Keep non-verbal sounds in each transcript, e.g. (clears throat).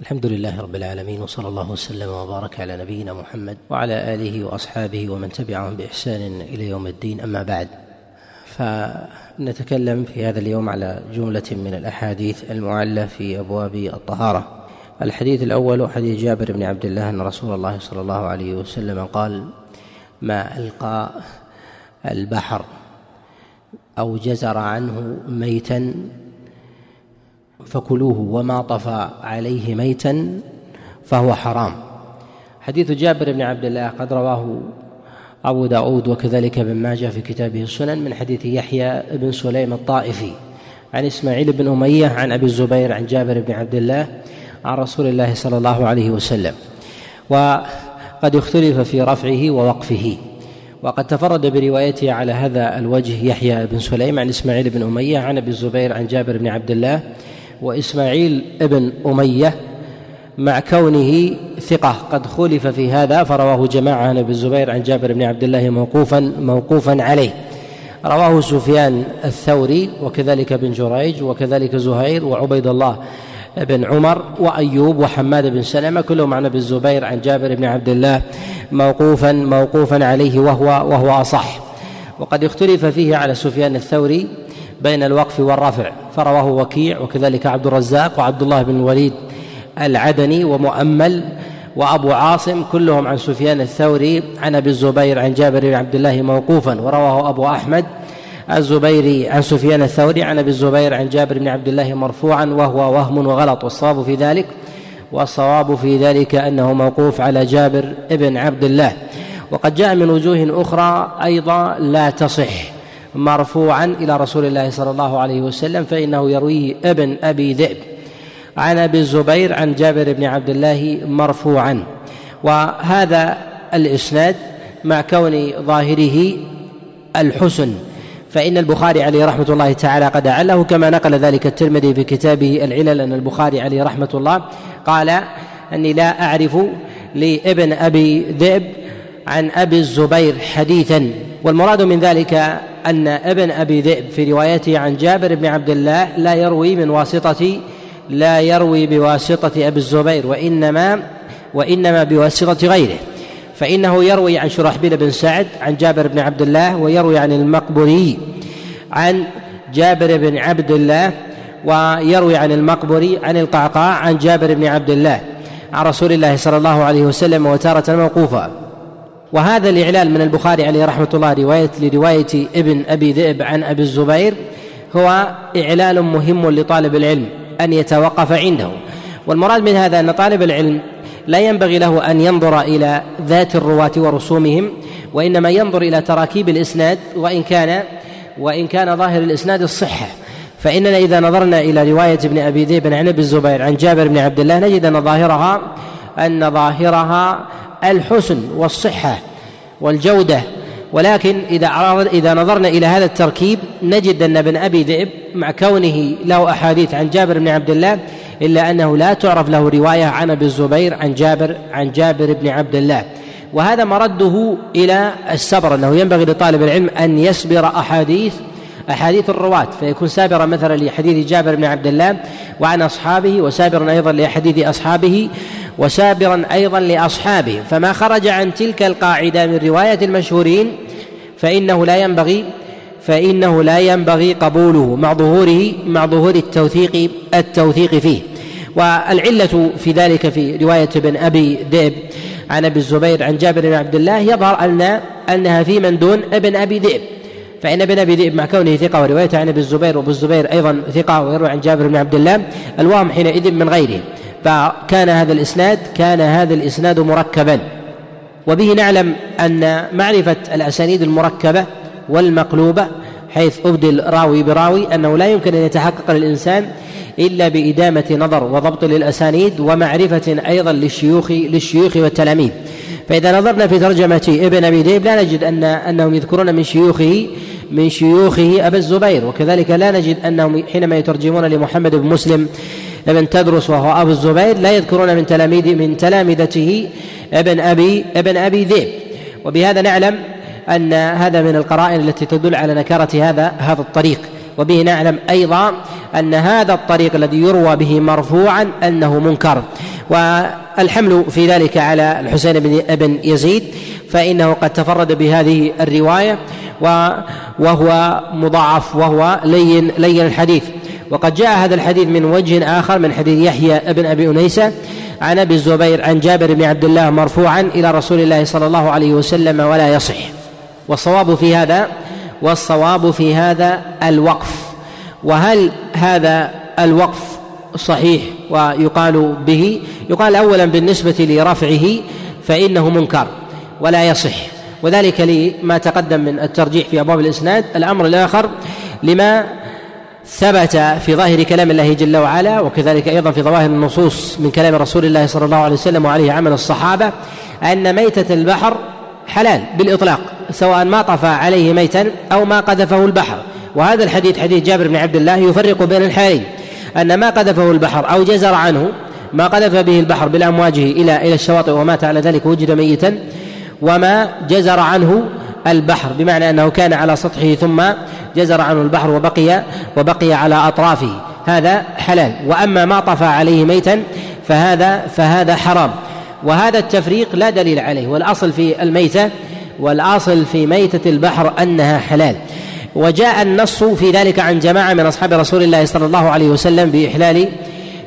الحمد لله رب العالمين وصلى الله وسلم وبارك على نبينا محمد وعلى آله وأصحابه ومن تبعهم بإحسان إلى يوم الدين أما بعد. فنتكلم في هذا اليوم على جملة من الأحاديث المعلة في أبواب الطهارة. الحديث الأول حديث جابر بن عبد الله أن رسول الله صلى الله عليه وسلم قال ما ألقى البحر أو جزر عنه ميتا فكلوه وما طفى عليه ميتا فهو حرام. حديث جابر بن عبد الله قد رواه أبو داود وكذلك ابن ماجه في كتابه السنن من حديث يحيى بن سليم الطائفي. عن إسماعيل بن أمية عن أبي الزبير عن جابر بن عبد الله عن رسول الله صلى الله عليه وسلم. وقد اختلف في رفعه ووقفه. وقد تفرد بروايته على هذا الوجه يحيى بن سليم عن إسماعيل بن أمية عن أبي الزبير عن جابر بن عبد الله وإسماعيل ابن أمية مع كونه ثقة. قد خولف في هذا فرواه جماعة عن أبي الزبير عن جابر بن عبد الله موقوفا موقوفا عليه. رواه سفيان الثوري وكذلك بن جريج وكذلك زهير وعبيد الله بن عمر وأيوب وحماد بن سلمة كلهم عن أبي الزبير عن جابر بن عبد الله موقوفا موقوفا عليه وهو وهو أصح. وقد اختلف فيه على سفيان الثوري بين الوقف والرفع. فرواه وكيع وكذلك عبد الرزاق وعبد الله بن الوليد العدني ومؤمل وأبو عاصم كلهم عن سفيان الثوري عن أبي الزبير عن جابر بن عبد الله موقوفا. ورواه أبو أحمد الزبيري عن سفيان الثوري عن أبي الزبير عن جابر بن عبد الله مرفوعا وهو وهم وغلط. والصواب في ذلك والصواب في ذلك أنه موقوف على جابر بن عبد الله. وقد جاء من وجوه أخرى أيضا لا تصح. مرفوعا إلى رسول الله صلى الله عليه وسلم فإنه يرويه ابن أبي ذئب. عن أبي الزبير عن جابر بن عبد الله مرفوعا. وهذا الإسناد مع كون ظاهره الحسن. فإن البخاري عليه رحمة الله تعالى قد أعله كما نقل ذلك الترمذي في كتابه العلل أن البخاري عليه رحمة الله قال أني لا أعرف لابن أبي ذئب عن أبي الزبير حديثا. والمراد من ذلك أن ابن أبي ذئب في روايته عن جابر بن عبد الله لا يروي من واسطة لا يروي بواسطة أبي الزبير وإنما وإنما بواسطة غيره. فإنه يروي عن شرحبيل بن سعد عن جابر بن عبد الله ويروي عن المقبري عن جابر بن عبد الله ويروي عن المقبري عن القعقاع عن جابر بن عبد الله عن رسول الله صلى الله عليه وسلم وتارة موقوفا وهذا الإعلال من البخاري عليه رحمة الله رواية لرواية ابن أبي ذئب عن أبي الزبير هو إعلال مهم لطالب العلم أن يتوقف عنده. والمراد من هذا أن طالب العلم لا ينبغي له أن ينظر إلى ذات الرواة ورسومهم وإنما ينظر إلى تراكيب الإسناد وإن كان وإن كان ظاهر الإسناد الصحة. فإننا إذا نظرنا إلى رواية ابن أبي ذئب عن أبي الزبير عن جابر بن عبد الله نجد أن ظاهرها أن ظاهرها الحسن والصحة والجودة. ولكن إذا إذا نظرنا إلى هذا التركيب نجد أن ابن أبي ذئب مع كونه له أحاديث عن جابر بن عبد الله إلا أنه لا تعرف له رواية عن أبي الزبير عن جابر عن جابر بن عبد الله. وهذا مرده إلى الصبر أنه ينبغي لطالب العلم أن يصبر أحاديث أحاديث الرواة. فيكون سابرا مثلا لحديث جابر بن عبد الله وعن أصحابه وسابرا أيضا لحديث أصحابه. وسابرا أيضا لأصحابه. فما خرج عن تلك القاعدة من رواية المشهورين فإنه لا ينبغي فإنه لا ينبغي قبوله مع ظهوره مع ظهور التوثيق التوثيق فيه. والعلة في ذلك في رواية ابن أبي ذئب عن أبي الزبير عن جابر بن عبد الله يظهر أن أنها في من دون ابن أبي ذئب. فإن ابن أبي ذئب مع كونه ثقة وروايته عن أبي الزبير وأبو الزبير أيضا ثقة ويروي عن جابر بن عبد الله الوهم حينئذ من غيره. فكان هذا الإسناد كان هذا الإسناد مركبا. وبه نعلم أن معرفة الأسانيد المركبة والمقلوبة حيث أبدل راوي براوي أنه لا يمكن أن يتحقق الانسان إلا بإدامة نظر وضبط للأسانيد ومعرفة أيضا للشيوخ للشيوخ والتلاميذ. فإذا نظرنا في ترجمة ابن أبي ذئب لا نجد أن أنهم يذكرون من شيوخه من شيوخه أبا الزبير. وكذلك لا نجد أنهم حينما يترجمون لمحمد بن مسلم ابن تدرس وهو أبو الزبير لا يذكرون من تلاميذ من تلامذته ابن أبي ابن أبي ذئب. وبهذا نعلم أن هذا من القرائن التي تدل على نكارة هذا هذا الطريق. وبه نعلم أيضا أن هذا الطريق الذي يروى به مرفوعا أنه منكر. والحمل في ذلك على الحسين بن ابن يزيد فإنه قد تفرد بهذه الرواية وهو مضاعف وهو لين لين الحديث. وقد جاء هذا الحديث من وجه آخر من حديث يحيى بن أبي أنيسة عن أبي الزبير عن جابر بن عبد الله مرفوعا إلى رسول الله صلى الله عليه وسلم ولا يصح. والصواب في هذا والصواب في هذا الوقف. وهل هذا الوقف صحيح ويقال به؟ يقال اولا بالنسبة لرفعه فإنه منكر ولا يصح. وذلك لما تقدم من الترجيح في أبواب الإسناد. الأمر الآخر لما ثبت في ظاهر كلام الله جل وعلا وكذلك أيضا في ظواهر النصوص من كلام رسول الله صلى الله عليه وسلم وعليه عمل الصحابة أن ميتة البحر حلال بالإطلاق سواء ما طفى عليه ميتا أو ما قذفه البحر. وهذا الحديث حديث جابر بن عبد الله يفرق بين الحالين أن ما قذفه البحر أو جزر عنه ما قذف به البحر بالأمواجه إلى إلى الشواطئ ومات على ذلك وجد ميتا وما جزر عنه البحر بمعنى أنه كان على سطحه ثم جزر عنه البحر وبقي وبقي على أطرافه. هذا حلال. وأما ما طفى عليه ميتا فهذا فهذا حرام. وهذا التفريق لا دليل عليه. والأصل في الميتة والأصل في ميتة البحر أنها حلال. وجاء النص في ذلك عن جماعة من أصحاب رسول الله صلى الله عليه وسلم بإحلال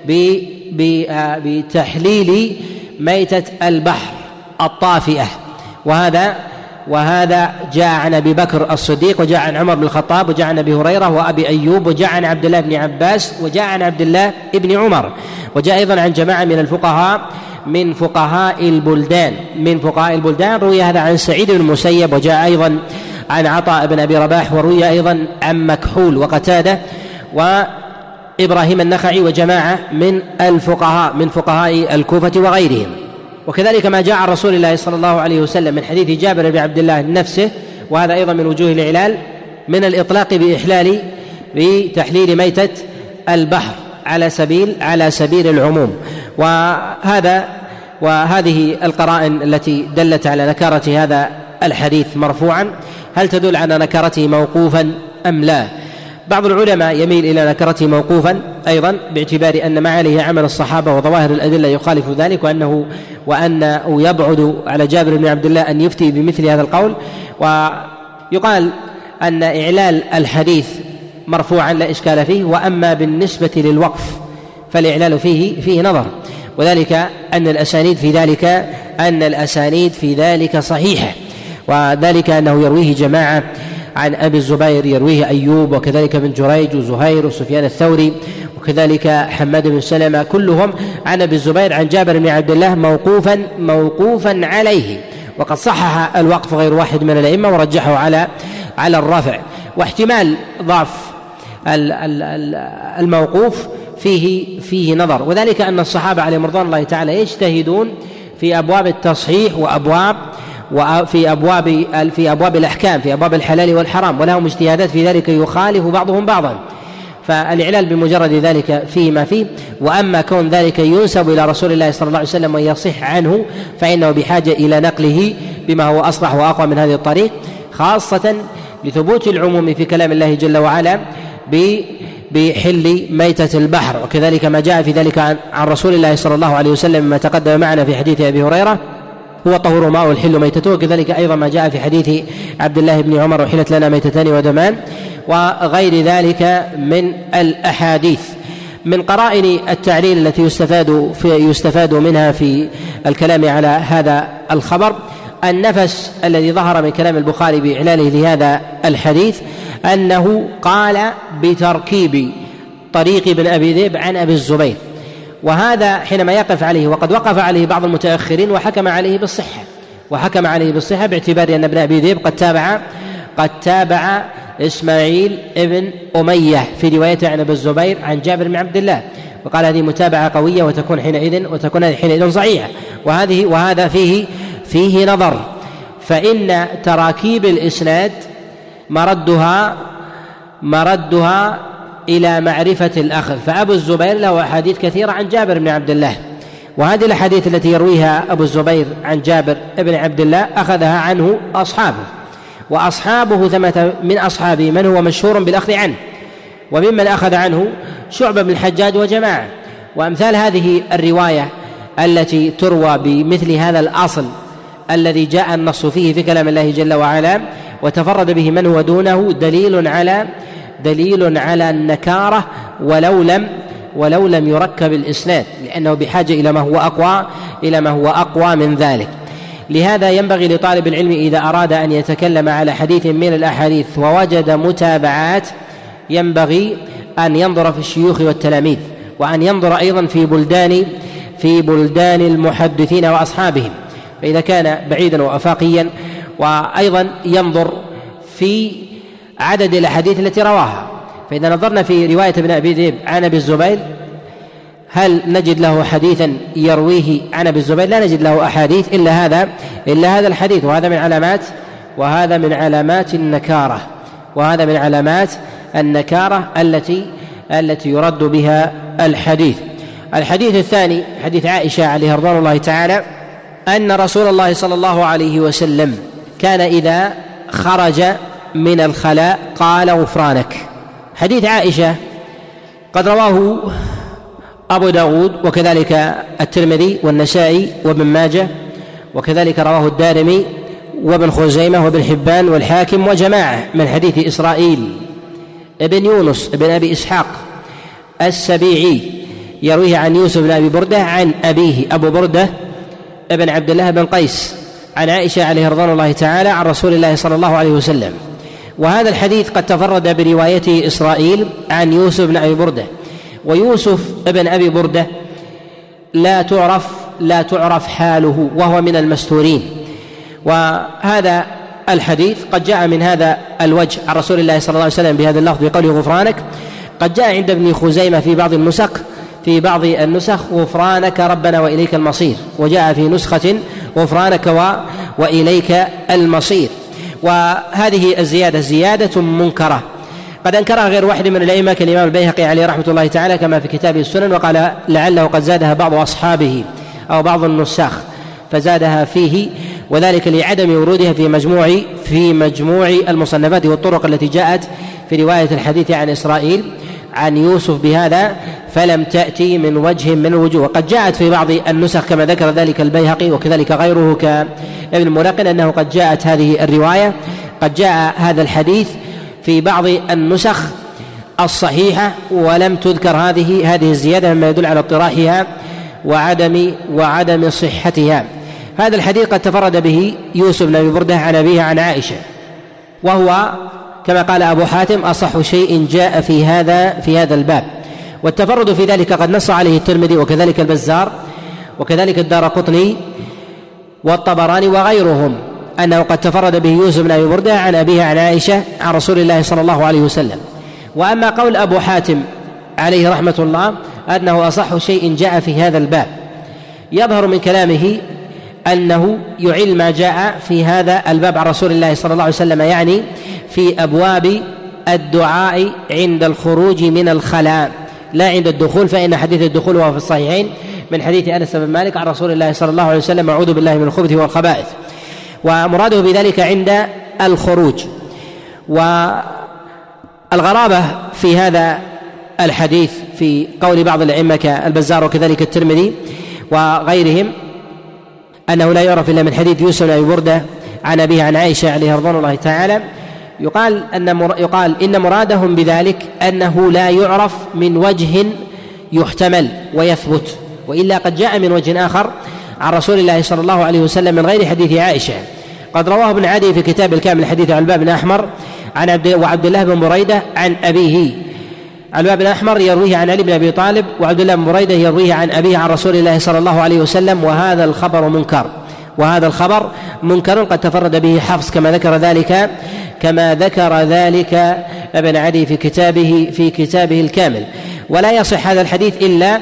آه، بتحليل ميتة البحر الطافئة. وهذا وهذا جاء عن أبي بكر الصديق وجاء عن عمر بن الخطاب وجاء عن أبي هريرة وأبي أيوب وجاء عن عبد الله بن عباس وجاء عن عبد الله بن عمر وجاء أيضا عن جماعة من الفقهاء من فقهاء البلدان من فقهاء البلدان روي هذا عن سعيد بن المسيب وجاء أيضا عن عطاء بن أبي رباح وروي أيضا عن مكحول وقتادة وإبراهيم النخعي وجماعة من الفقهاء من فقهاء الكوفة وغيرهم. وكذلك ما جاء عن رسول الله صلى الله عليه وسلم من حديث جابر بن عبد الله نفسه وهذا أيضا من وجوه الإعلال من الإطلاق بإحلال بتحليل ميتة البحر على سبيل على سبيل العموم. وهذا وهذه القرائن التي دلت على نكارة هذا الحديث مرفوعا هل تدل على نكرته موقوفا أم لا؟ بعض العلماء يميل إلى نكرته موقوفا أيضا باعتبار أن ما عليه عمل الصحابة وظواهر الأدلة يخالف ذلك وأنه وأنه يبعد على جابر بن عبد الله أن يفتي بمثل هذا القول. ويقال أن إعلال الحديث مرفوعا لا إشكال فيه وأما بالنسبة للوقف فالإعلال فيه فيه نظر. وذلك أن الأسانيد في ذلك أن الأسانيد في ذلك صحيحة. وذلك أنه يرويه جماعة عن أبي الزبير يرويه أيوب وكذلك ابن جريج وزهير وسفيان الثوري وكذلك حماد بن سلمة كلهم عن أبي الزبير عن جابر بن عبد الله موقوفا موقوفا عليه. وقد صحح الوقف غير واحد من الأئمة ورجحه على على الرفع. واحتمال ضعف الموقوف فيه فيه نظر. وذلك أن الصحابة عليهم رضوان الله تعالى يجتهدون في أبواب التصحيح وأبواب وفي أبواب في أبواب الأحكام في أبواب الحلال والحرام ولهم اجتهادات في ذلك يخالف بعضهم بعضا. فالإعلال بمجرد ذلك فيه ما فيه. وأما كون ذلك ينسب إلى رسول الله صلى الله عليه وسلم ويصح عنه فإنه بحاجة إلى نقله بما هو أصلح وأقوى من هذه الطريق خاصة لثبوت العموم في كلام الله جل وعلا بحل ميتة البحر. وكذلك ما جاء في ذلك عن رسول الله صلى الله عليه وسلم ما تقدم معنا في حديث أبي هريرة. هو طهور ماء الحل ميتته. وكذلك أيضا ما جاء في حديث عبد الله بن عمر وحلت لنا ميتتان ودمان وغير ذلك من الأحاديث. من قرائن التعليل التي يستفاد في يستفاد منها في الكلام على هذا الخبر النفس الذي ظهر من كلام البخاري بإعلاله لهذا الحديث أنه قال بتركيب طريق ابن أبي ذئب عن أبي الزبير. وهذا حينما يقف عليه وقد وقف عليه بعض المتأخرين وحكم عليه بالصحة وحكم عليه بالصحة باعتبار أن ابن أبي ذئب قد تابع قد تابع إسماعيل ابن أمية في روايته عن أبي الزبير عن جابر بن عبد الله وقال هذه متابعة قوية وتكون حينئذ وتكون حينئذ صحيحة وهذه وهذا فيه فيه نظر فإن تراكيب الإسناد مردها مردها إلى معرفة الأخذ فأبو الزبير له أحاديث كثيرة عن جابر بن عبد الله. وهذه الأحاديث التي يرويها أبو الزبير عن جابر بن عبد الله أخذها عنه أصحابه. وأصحابه ثمة من أصحابه من هو مشهور بالأخذ عنه. وممن أخذ عنه شعبة بن الحجاج وجماعة. وأمثال هذه الرواية التي تروى بمثل هذا الأصل الذي جاء النص فيه في كلام الله جل وعلا وتفرد به من هو دونه دليل على دليل على النكارة ولو لم ولو لم يركب الإسناد لأنه بحاجة إلى ما هو أقوى إلى ما هو أقوى من ذلك. لهذا ينبغي لطالب العلم إذا أراد أن يتكلم على حديث من الأحاديث ووجد متابعات ينبغي أن ينظر في الشيوخ والتلاميذ وأن ينظر أيضا في بلدان في بلدان المحدثين وأصحابهم. فإذا كان بعيدا وأفاقيا وأيضا ينظر في عدد الأحاديث التي رواها. فإذا نظرنا في رواية ابن أبي ذئب عن أبي الزبير هل نجد له حديثا يرويه عن أبي الزبير؟ لا نجد له أحاديث إلا هذا إلا هذا الحديث وهذا من علامات وهذا من علامات النكارة وهذا من علامات النكارة التي التي يرد بها الحديث. الحديث الثاني حديث عائشة عليه رضوان الله تعالى أن رسول الله صلى الله عليه وسلم كان إذا خرج من الخلاء قال غفرانك. حديث عائشة قد رواه أبو داود وكذلك الترمذي والنسائي وابن ماجه وكذلك رواه الدارمي وابن خزيمة وابن حبان والحاكم وجماعة من حديث إسرائيل. ابن يونس ابن أبي إسحاق السبيعي يرويه عن يوسف بن أبي بردة عن أبيه أبو بردة ابن عبد الله بن قيس عن عائشة عليه رضوان الله تعالى عن رسول الله صلى الله عليه وسلم. وهذا الحديث قد تفرد بروايته إسرائيل عن يوسف بن أبي بردة. ويوسف ابن أبي بردة لا تعرف لا تعرف حاله وهو من المستورين. وهذا الحديث قد جاء من هذا الوجه عن رسول الله صلى الله عليه وسلم بهذا اللفظ بقوله غفرانك. قد جاء عند ابن خزيمة في بعض النسخ في بعض النسخ غفرانك ربنا وإليك المصير. وجاء في نسخة غفرانك و وإليك المصير. وهذه الزيادة زيادة منكرة. قد أنكرها غير واحد من الأئمة كالإمام البيهقي عليه رحمة الله تعالى كما في كتابه السنن وقال لعله قد زادها بعض أصحابه أو بعض النساخ فزادها فيه وذلك لعدم ورودها في مجموع في مجموع المصنفات والطرق التي جاءت في رواية الحديث عن إسرائيل. عن يوسف بهذا فلم تأتي من وجه من الوجوه. وقد جاءت في بعض النسخ كما ذكر ذلك البيهقي وكذلك غيره كابن الملقن أنه قد جاءت هذه الرواية. قد جاء هذا الحديث في بعض النسخ الصحيحة ولم تذكر هذه هذه الزيادة مما يدل على اطراحها وعدم وعدم صحتها. هذا الحديث قد تفرد به يوسف بن أبي بردة عن أبيه عن عائشة وهو كما قال أبو حاتم أصح شيء جاء في هذا في هذا الباب. والتفرد في ذلك قد نص عليه الترمذي وكذلك البزار وكذلك الدار قطني والطبراني وغيرهم أنه قد تفرد به يوسف بن أبي بردة عن أبيه عن عائشة عن رسول الله صلى الله عليه وسلم. وأما قول أبو حاتم عليه رحمة الله أنه أصح شيء جاء في هذا الباب. يظهر من كلامه أنه يعل ما جاء في هذا الباب عن رسول الله صلى الله عليه وسلم يعني في أبواب الدعاء عند الخروج من الخلاء. لا عند الدخول فإن حديث الدخول وهو في الصحيحين. من حديث أنس بن مالك عن رسول الله صلى الله عليه وسلم أعوذ بالله من الخبث والخبائث. ومراده بذلك عند الخروج. والغرابة في هذا الحديث في قول بعض الأئمة كالبزار وكذلك الترمذي وغيرهم أنه لا يعرف إلا من حديث يوسف بن أبي بردة عن أبيه عن عائشة عليه رضوان الله تعالى. يقال أن يقال إن مرادهم بذلك أنه لا يعرف من وجه يحتمل ويثبت وإلا قد جاء من وجه آخر عن رسول الله صلى الله عليه وسلم من غير حديث عائشة. قد رواه ابن عدي في كتاب الكامل حديث عن بن أحمر عن عبد وعبد الله بن بريدة عن أبيه. عن بن أحمر يرويه عن علي بن أبي طالب وعبد الله بن بريدة يرويه عن أبيه عن رسول الله صلى الله عليه وسلم وهذا الخبر منكر. وهذا الخبر منكر قد تفرد به حفص كما ذكر ذلك كما ذكر ذلك ابن عدي في كتابه في كتابه الكامل. ولا يصح هذا الحديث إلا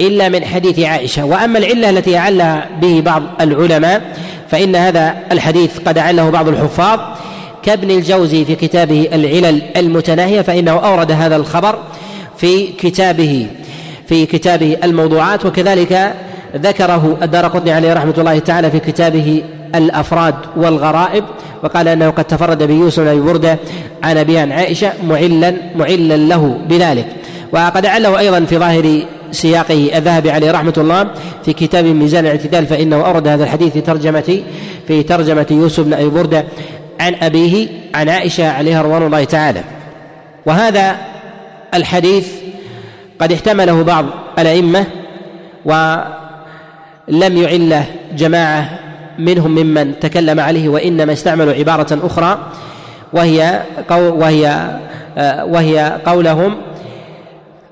إلا من حديث عائشة. وأما العلة التي أعلها به بعض العلماء فإن هذا الحديث قد أعله بعض الحفاظ. كابن الجوزي في كتابه العلل المتناهية فإنه أورد هذا الخبر في كتابه في كتابه الموضوعات وكذلك ذكره الدار قطني عليه رحمة الله تعالى في كتابه الأفراد والغرائب وقال أنه قد تفرد بيوسف بن بردة عن ابي عن عائشة معلا معلا له بذلك. وقد اعله أيضا في ظاهر سياقه الذهبي عليه رحمة الله في كتاب ميزان الاعتدال فإنه أورد هذا الحديث في ترجمه في ترجمة يوسف بن أبي بردة عن أبيه عن عائشة عليها رضوان الله تعالى. وهذا الحديث قد احتمله بعض الأئمة ولم يعله جماعة منهم ممن تكلم عليه وإنما استعملوا عبارة أخرى وهي وهي وهي قولهم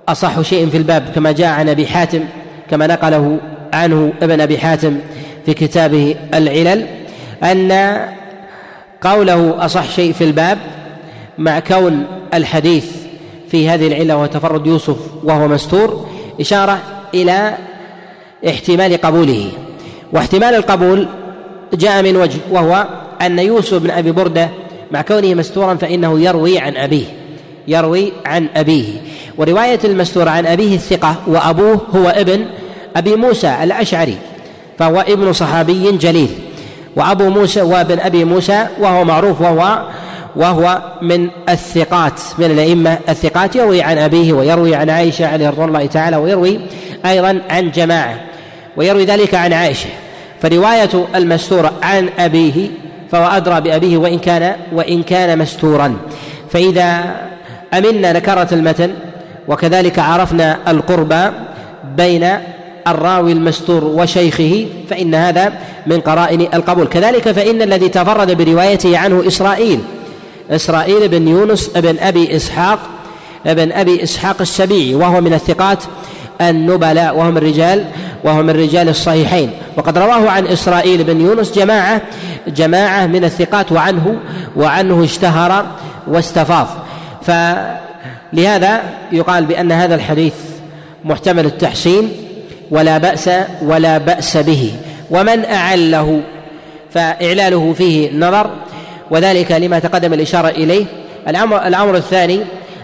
أصح شيء في الباب كما جاء عن أبي حاتم كما نقله عنه ابن أبي حاتم في كتابه العلل أن قوله أصح شيء في الباب مع كون الحديث في هذه العلة وهو تفرد يوسف وهو مستور إشارة إلى احتمال قبوله. واحتمال القبول جاء من وجه وهو أن يوسف بن أبي بردة مع كونه مستورا فإنه يروي عن أبيه يروي عن أبيه. ورواية المستور عن أبيه الثقة وأبوه هو ابن أبي موسى الأشعري فهو ابن صحابي جليل. وأبو موسى وابن أبي موسى وهو معروف وهو وهو من الثقات من الأئمة الثقات يروي عن أبيه ويروي عن عائشة عليه رضوان الله تعالى ويروي أيضا عن جماعة. ويروي ذلك عن عائشة. فرواية المستور عن أبيه فهو أدرى بأبيه وإن كان وإن كان مستورا. فإذا أمنا نكره المتن وكذلك عرفنا القرب بين الراوي المستور وشيخه فإن هذا من قرائن القبول. كذلك فإن الذي تفرد بروايته عنه إسرائيل. إسرائيل بن يونس بن أبي إسحاق بن أبي إسحاق السبيعي وهو من الثقات النبلاء وهم الرجال وهو من رجال الصحيحين. وقد رواه عن إسرائيل بن يونس جماعة جماعة من الثقات وعنه وعنه اشتهر واستفاض. فلهذا يقال بأن هذا الحديث محتمل التحسين ولا بأس ولا بأس به. ومن أعله فإعلاله فيه نظر وذلك لما تقدم الإشارة إليه. الأمر, الأمر الثاني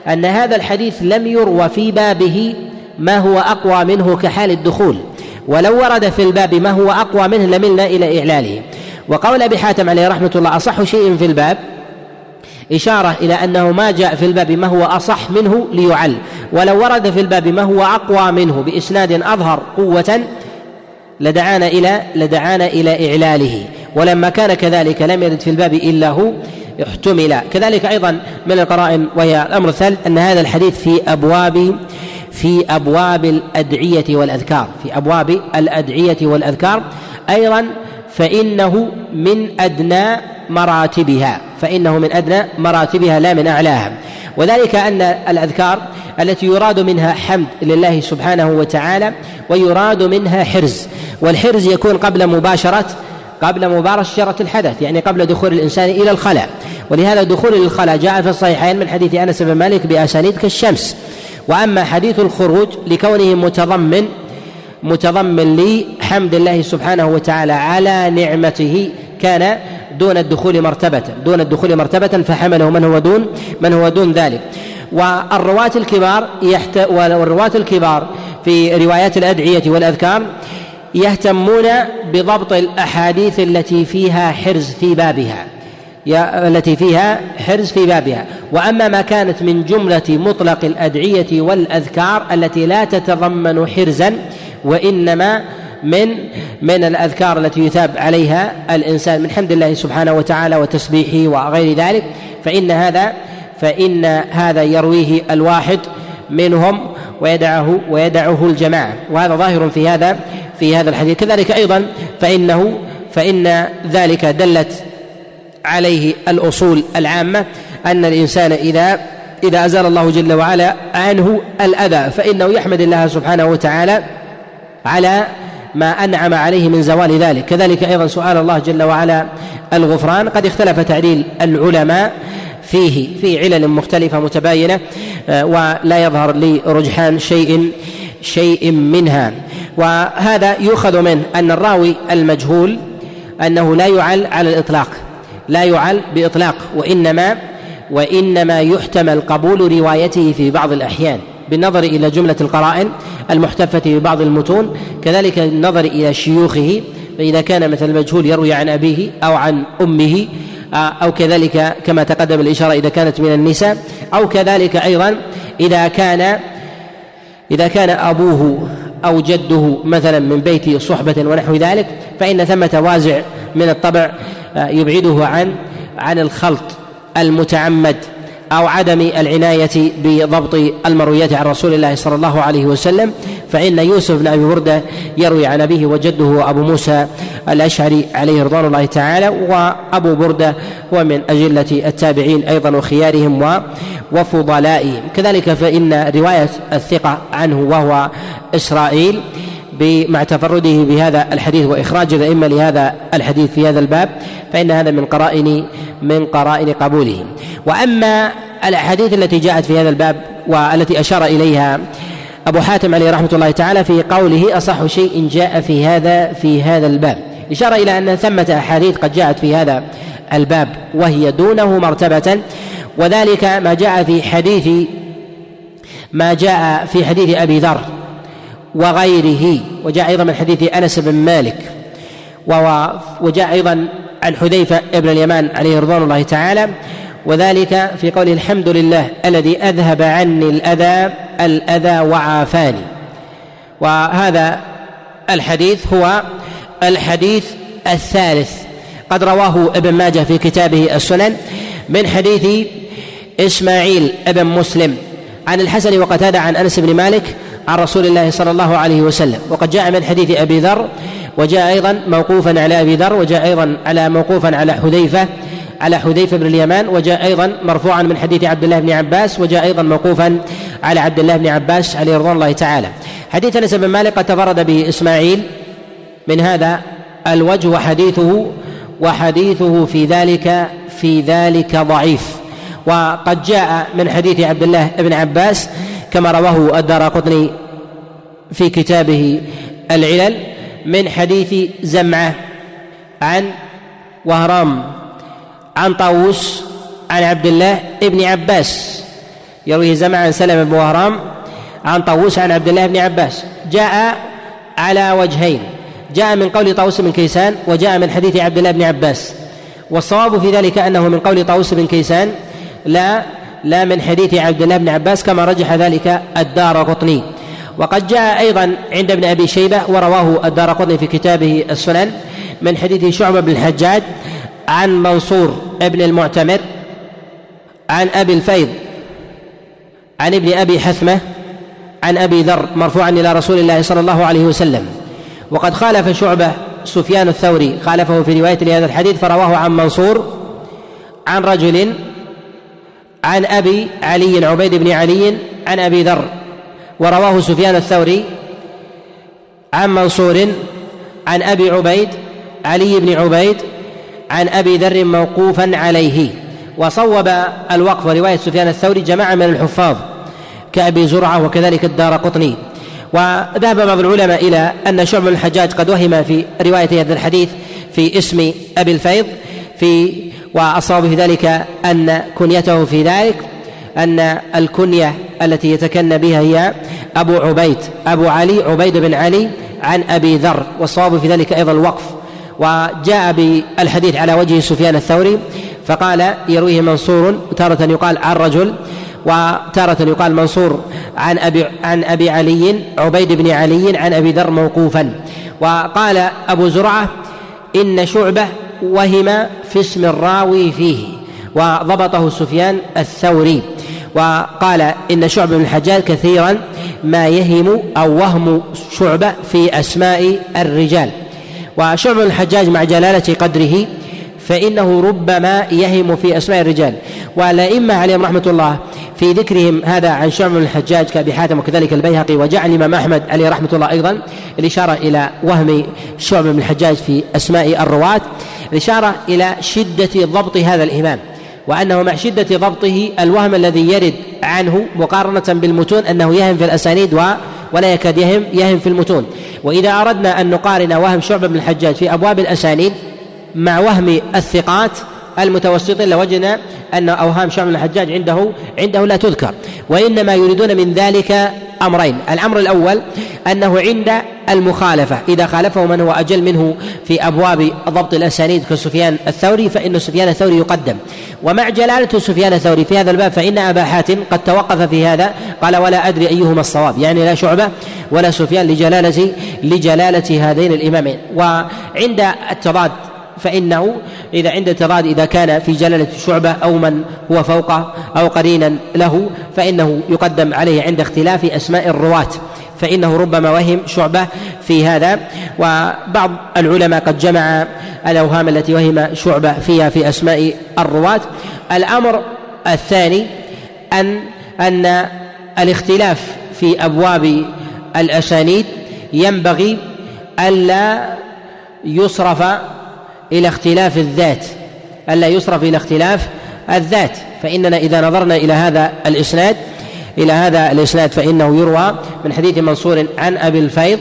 أن هذا الحديث لم يروى في بابه ما هو أقوى منه كحال الدخول. ولو ورد في الباب ما هو أقوى منه لملنا إلى إعلاله. وقول أبي حاتم عليه رحمة الله أصح شيء في الباب إشارة إلى أنه ما جاء في الباب ما هو أصح منه ليعل. ولو ورد في الباب ما هو أقوى منه بإسناد أظهر قوة لدعانا إلى لدعانا إلى إعلاله. ولما كان كذلك لم يرد في الباب إلا هو احتمل. كذلك أيضا من القرائن وهي الأمر الثالث أن هذا الحديث في أبواب في أبواب الأدعية والأذكار في أبواب الأدعية والأذكار. أيضا فإنه من أدنى مراتبها فإنه من أدنى مراتبها لا من أعلاها. وذلك أن الأذكار التي يراد منها حمد لله سبحانه وتعالى ويراد منها حرز. والحرز يكون قبل مباشرة قبل مباشرة الحدث يعني قبل دخول الإنسان إلى الخلاء. ولهذا دخول الخلاء جاء في الصحيحين من حديث أنس بن مالك بأسانيد كالشمس. وأما حديث الخروج لكونه متضمن متضمن لحمد الله سبحانه وتعالى على نعمته كان دون الدخول مرتبة دون الدخول مرتبة فحمله من هو دون من هو دون ذلك. والرواة الكبار يحت... والرواة الكبار في روايات الأدعية والأذكار يهتمون بضبط الأحاديث التي فيها حرز في بابها. التي فيها حرز في بابها. وأما ما كانت من جملة مطلق الأدعية والأذكار التي لا تتضمن حرزا وإنما من من الأذكار التي يثاب عليها الإنسان من حمد الله سبحانه وتعالى وتسبيحه وغير ذلك فإن هذا فإن هذا يرويه الواحد منهم ويدعه ويدعه الجماعة. وهذا ظاهر في هذا في هذا الحديث. كذلك أيضا فإنه فإن ذلك دلت عليه الأصول العامة أن الإنسان إذا إذا أزال الله جل وعلا عنه الأذى فإنه يحمد الله سبحانه وتعالى على ما أنعم عليه من زوال ذلك. كذلك أيضا سؤال الله جل وعلا الغفران قد اختلف تعليل العلماء فيه في علل مختلفة متباينة آه، ولا يظهر لي رجحان شيء شيء منها. وهذا يؤخذ منه أن الراوي المجهول أنه لا يعل على الإطلاق. لا يعل بإطلاق وإنما وإنما يحتمل قبول روايته في بعض الأحيان بالنظر إلى جملة القرائن المحتفة ببعض المتون كذلك النظر إلى شيوخه فإذا كان مثل المجهول يروي عن أبيه أو عن أمه أو كذلك كما تقدم الإشارة إذا كانت من النساء أو كذلك أيضا إذا كان إذا كان أبوه أو جده مثلا من بيت صحبة ونحو ذلك فإن ثمة وازع من الطبع يبعده عن عن الخلط المتعمد أو عدم العناية بضبط المرويات عن رسول الله صلى الله عليه وسلم. فإن يوسف بن أبي بردة يروي عن أبيه وجده أبو موسى الأشعري عليه رضوان الله تعالى وأبو بردة هو من أجلة التابعين أيضا وخيارهم وفضلائهم. كذلك فإن رواية الثقة عنه وهو إسرائيل مع تفرده بهذا الحديث وإخراج الأئمة لهذا الحديث في هذا الباب فإن هذا من قرائن من قرائن قبوله. وأما الأحاديث التي جاءت في هذا الباب والتي أشار إليها أبو حاتم عليه رحمة الله تعالى في قوله أصح شيء جاء في هذا في هذا الباب. اشار إلى أن ثمة أحاديث قد جاءت في هذا الباب وهي دونه مرتبة وذلك ما جاء في حديث ما جاء في حديث أبي ذر. وغيره وجاء أيضا من حديث أنس بن مالك وجاء أيضا عن حذيفة ابن اليمان عليه رضوان الله تعالى وذلك في قوله الحمد لله الذي أذهب عني الأذى الأذى وعافاني. وهذا الحديث هو الحديث الثالث. قد رواه ابن ماجه في كتابه السنن من حديث إسماعيل ابن مسلم عن الحسن وقتادة عن أنس بن مالك عن رسول الله صلى الله عليه وسلم. وقد جاء من حديث أبي ذر وجاء أيضا موقوفا على أبي ذر وجاء أيضا على موقوفا على حذيفة على حذيفة بن اليمان وجاء أيضا مرفوعا من حديث عبد الله بن عباس وجاء أيضا موقوفا على عبد الله بن عباس عليه رضوان الله تعالى. حديث أنس بن مالك قد تفرد به اسماعيل من هذا الوجه وحديثه وحديثه في ذلك في ذلك ضعيف. وقد جاء من حديث عبد الله بن عباس كما رواه الدار قطني في كتابه العلل من حديث زمعة عن وهرام عن طاووس عن عبد الله بن عباس. يرويه زمعة عن سلمة بن وهرام عن طاووس عن عبد الله بن عباس. جاء على وجهين. جاء من قول طاووس بن كيسان وجاء من حديث عبد الله بن عباس. والصواب في ذلك أنه من قول طاووس بن كيسان لا لا من حديث عبد الله بن عباس كما رجح ذلك الدار قطني. وقد جاء أيضا عند ابن أبي شيبة ورواه الدار قطني في كتابه السنن من حديث شعبة بن الحجاج عن منصور ابن المعتمر عن أبي الفيض عن ابن أبي حثمة عن أبي ذر مرفوعا إلى رسول الله صلى الله عليه وسلم. وقد خالف شعبة سفيان الثوري خالفه في رواية لهذا الحديث فرواه عن منصور عن رجل عن أبي علي عبيد بن علي عن أبي ذر ورواه سفيان الثوري عن منصور عن أبي عبيد علي بن عبيد عن أبي ذر موقوفا عليه. وصوب الوقف وروايه سفيان الثوري جماعة من الحفاظ كأبي زرعة وكذلك الدار قطني. وذهب بعض العلماء إلى أن شعب الحجاج قد وهم في رواية هذا الحديث في اسم أبي الفيض في واصاب في ذلك أن كنيته في ذلك أن الكنية التي يتكنى بها هي أبو عبيد أبو علي عبيد بن علي عن أبي ذر والصواب في ذلك أيضا الوقف. وجاء بالحديث على وجه سفيان الثوري فقال يرويه منصور تارة يقال عن رجل وتارة يقال منصور عن أبي عن أبي علي عبيد بن علي عن أبي ذر موقوفا. وقال أبو زرعة إن شعبة وهم في اسم الراوي فيه وضبطه سفيان الثوري. وقال إن شعب بن الحجاج كثيرا ما يهم أو وهم شعبة في أسماء الرجال. وشعب بن الحجاج مع جلالة قدره فإنه ربما يهم في أسماء الرجال. والأئمة عليهم رحمة الله في ذكرهم هذا عن شعب بن الحجاج كأبي حاتم وكذلك البيهقي وجعل الامام أحمد عليه رحمة الله أيضا الإشارة إلى وهم شعب بن الحجاج في أسماء الرواة. الاشاره إلى شدة ضبط هذا الإمام وأنه مع شدة ضبطه الوهم الذي يرد عنه مقارنة بالمتون أنه يهم في الأسانيد ولا يكاد يهم يهم في المتون. وإذا أردنا أن نقارن وهم شعبة بن الحجاج في أبواب الأسانيد مع وهم الثقات المتوسطين لوجدنا أن أوهام شعب الحجاج عنده عنده لا تذكر. وإنما يريدون من ذلك أمرين. الأمر الأول أنه عند المخالفة. إذا خالفه من هو أجل منه في أبواب ضبط الأسانيد كسفيان الثوري فإن سفيان الثوري يقدم. ومع جلالة سفيان الثوري في هذا الباب فإن أبا حاتم قد توقف في هذا. قال ولا أدري أيهما الصواب. يعني لا شعبة ولا سفيان لجلالة لجلالة هذين الإمامين. وعند التضاد فإنه إذا عند التضاد إذا كان في جلالة شعبة أو من هو فوقه أو قرينا له فإنه يقدم عليه عند اختلاف أسماء الرواة. فإنه ربما وهم شعبة في هذا. وبعض العلماء قد جمع الأوهام التي وهم شعبة فيها في أسماء الرواة. الأمر الثاني أن أن الاختلاف في أبواب الأسانيد ينبغي ألا يصرف إلى اختلاف الذات. ألا يصرف إلى اختلاف الذات. فإننا إذا نظرنا إلى هذا الإسناد إلى هذا الإسناد فإنه يروى من حديث منصور عن أبي الفيض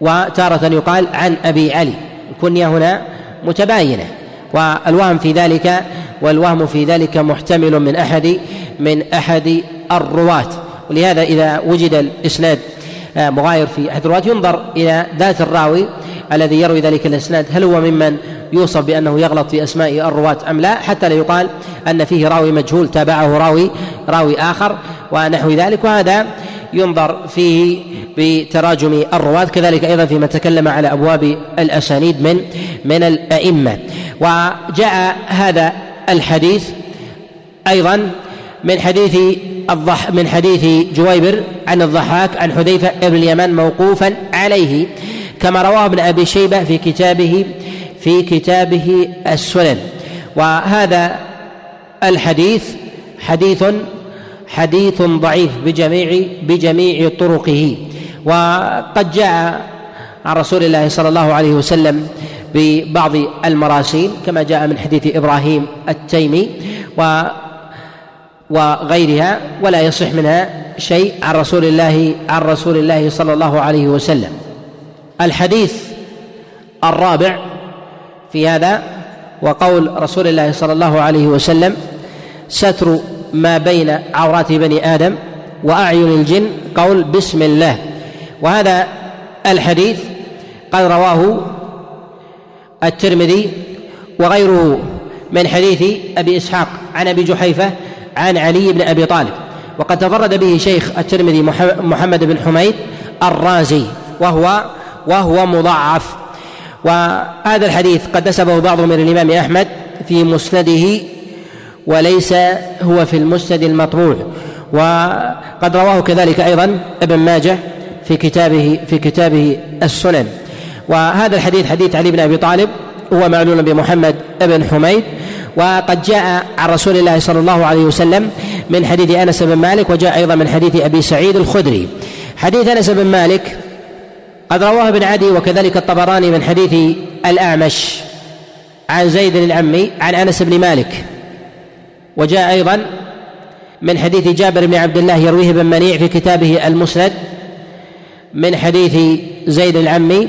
وتارة يقال عن أبي علي. الكنية هنا متباينة. والوهم في ذلك والوهم في ذلك محتمل من أحد من أحد الرواة. ولهذا إذا وجد الإسناد مغاير في أحد الرواة ينظر إلى ذات الراوي الذي يروي ذلك الإسناد. هل هو ممن يوصف بأنه يغلط في أسماء الرواة أم لا؟ حتى لا يقال أن فيه راوي مجهول تابعه راوي راوي آخر ونحو ذلك وهذا ينظر فيه بتراجم الرواة كذلك أيضا فيما تكلم على أبواب الأسانيد من من الأئمة. وجاء هذا الحديث أيضا من حديث الضح من حديث جويبر عن الضحاك عن حذيفة بن اليمان موقوفا عليه. كما رواه ابن أبي شيبة في كتابه في كتابه السنن. وهذا الحديث حديث حديث ضعيف بجميع بجميع طرقه. وقد جاء عن رسول الله صلى الله عليه وسلم ببعض المراسيل كما جاء من حديث إبراهيم التيمي و وغيرها ولا يصح منها شيء عن رسول الله عن رسول الله صلى الله عليه وسلم. الحديث الرابع في هذا وقول رسول الله صلى الله عليه وسلم ستر ما بين عورات بني آدم وأعين الجن. قول بسم الله. وهذا الحديث قد رواه الترمذي وغيره من حديث أبي إسحاق عن أبي جحيفة عن علي بن أبي طالب. وقد تفرد به شيخ الترمذي محمد بن حميد الرازي وهو وهو مضعف. وهذا الحديث قد نسبه بعضهم إلى الإمام أحمد في مسنده وليس هو في المسند المطبوع. وقد رواه كذلك أيضا ابن ماجه في كتابه في كتابه السنن. وهذا الحديث حديث علي بن أبي طالب هو معلول بمحمد بن حميد. وقد جاء عن رسول الله صلى الله عليه وسلم من حديث أنس بن مالك وجاء أيضا من حديث أبي سعيد الخدري. حديث أنس بن مالك قد رواه ابن عدي وكذلك الطبراني من حديث الأعمش عن زيد العمي عن أنس بن مالك. وجاء أيضا من حديث جابر بن عبد الله يرويه ابن منيع في كتابه المسند من حديث زيد العمي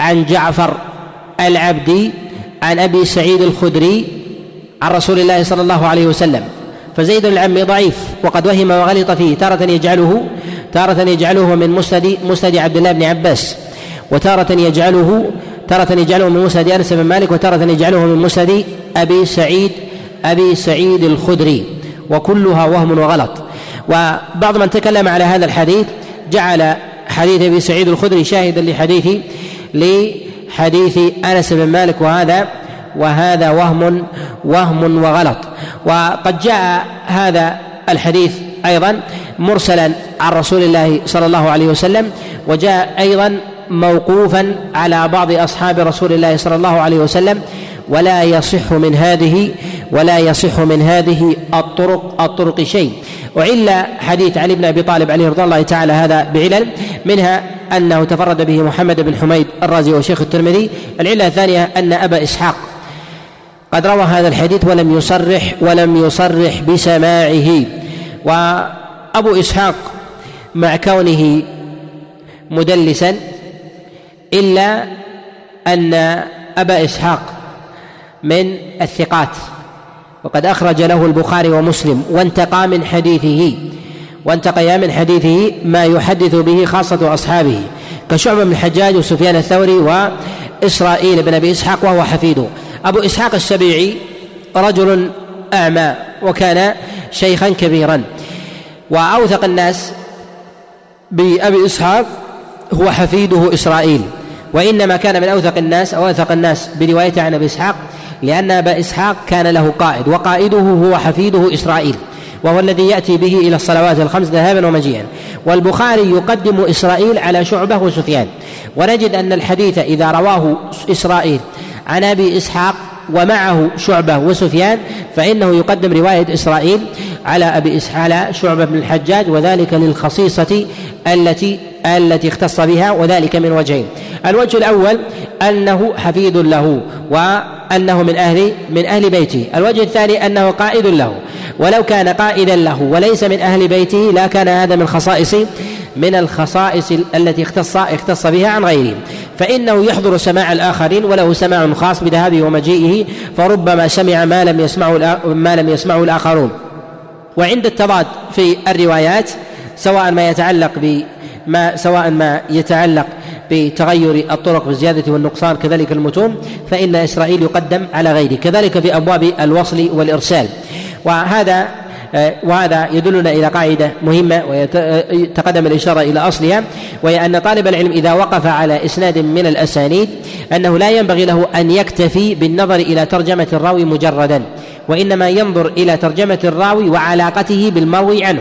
عن جعفر العبدي عن أبي سعيد الخدري عن رسول الله صلى الله عليه وسلم. فزيد العمي ضعيف وقد وهم وغلط فيه تارة يجعله تارة يجعله من مسند مسند عبد الله بن عباس وتارة يجعله تارة يجعله من مسند أنس بن مالك وتارة يجعله من مسند أبي سعيد أبي سعيد الخدري وكلها وهم وغلط. وبعض من تكلم على هذا الحديث جعل حديث أبي سعيد الخدري شاهدا لحديث لحديث أنس بن مالك وهذا وهذا وهم وهم وغلط. وقد جاء هذا الحديث أيضا مرسلا عن رسول الله صلى الله عليه وسلم وجاء أيضا موقوفا على بعض أصحاب رسول الله صلى الله عليه وسلم ولا يصح من هذه ولا يصح من هذه الطرق الطرق شيء. وعل حديث علي بن أبي طالب عليه رضي الله تعالى هذا بعلل منها أنه تفرد به محمد بن حميد الرازي وشيخ الترمذي. العلة الثانية أن أبا إسحاق قد روى هذا الحديث ولم يصرح ولم يصرح بسماعه. وأبو إسحاق مع كونه مدلسا إلا أن أبا إسحاق من الثقات. وقد أخرج له البخاري ومسلم وانتقى من حديثه وانتقيا من حديثه ما يحدث به خاصة أصحابه كشعبة بن الحجاج وسفيان الثوري وإسرائيل بن أبي إسحاق وهو حفيده أبو إسحاق السبيعي رجل أعمى وكان شيخا كبيرا. وأوثق الناس بأبي إسحاق هو حفيده إسرائيل. وإنما كان من أوثق الناس أو أوثق الناس بروايته عن أبي إسحاق لأن أبا إسحاق كان له قائد وقائده هو حفيده إسرائيل وهو الذي يأتي به إلى الصلوات الخمس ذهابا ومجيئا. والبخاري يقدم إسرائيل على شعبة وسفيان. ونجد أن الحديث إذا رواه إسرائيل عن أبي إسحاق ومعه شعبة وسفيان فإنه يقدم رواية إسرائيل على أبي إسحاق على شعبة بن الحجاج وذلك للخصيصة التي التي اختص بها وذلك من وجهين. الوجه الأول أنه حفيد له وأنه من أهل من أهل بيته. الوجه الثاني أنه قائد له ولو كان قائدا له وليس من أهل بيته لا كان هذا من خصائص من الخصائص التي اختص اختص بها عن غيره. فإنه يحضر سماع الآخرين وله سماع خاص بذهابه ومجيئه فربما سمع ما لم يسمعه ما لم يسمعه الآخرون. وعند التضاد في الروايات سواء ما يتعلق بما سواء ما يتعلق بتغير الطرق بالزيادة والنقصان كذلك المتون فإن إسرائيل يقدم على غيره كذلك في أبواب الوصل والإرسال. وهذا وهذا يدلنا إلى قاعدة مهمة وتقدم الإشارة إلى أصلها وهي أن طالب العلم إذا وقف على إسناد من الأسانيد أنه لا ينبغي له أن يكتفي بالنظر إلى ترجمة الراوي مجردا وإنما ينظر إلى ترجمة الراوي وعلاقته بالمروي عنه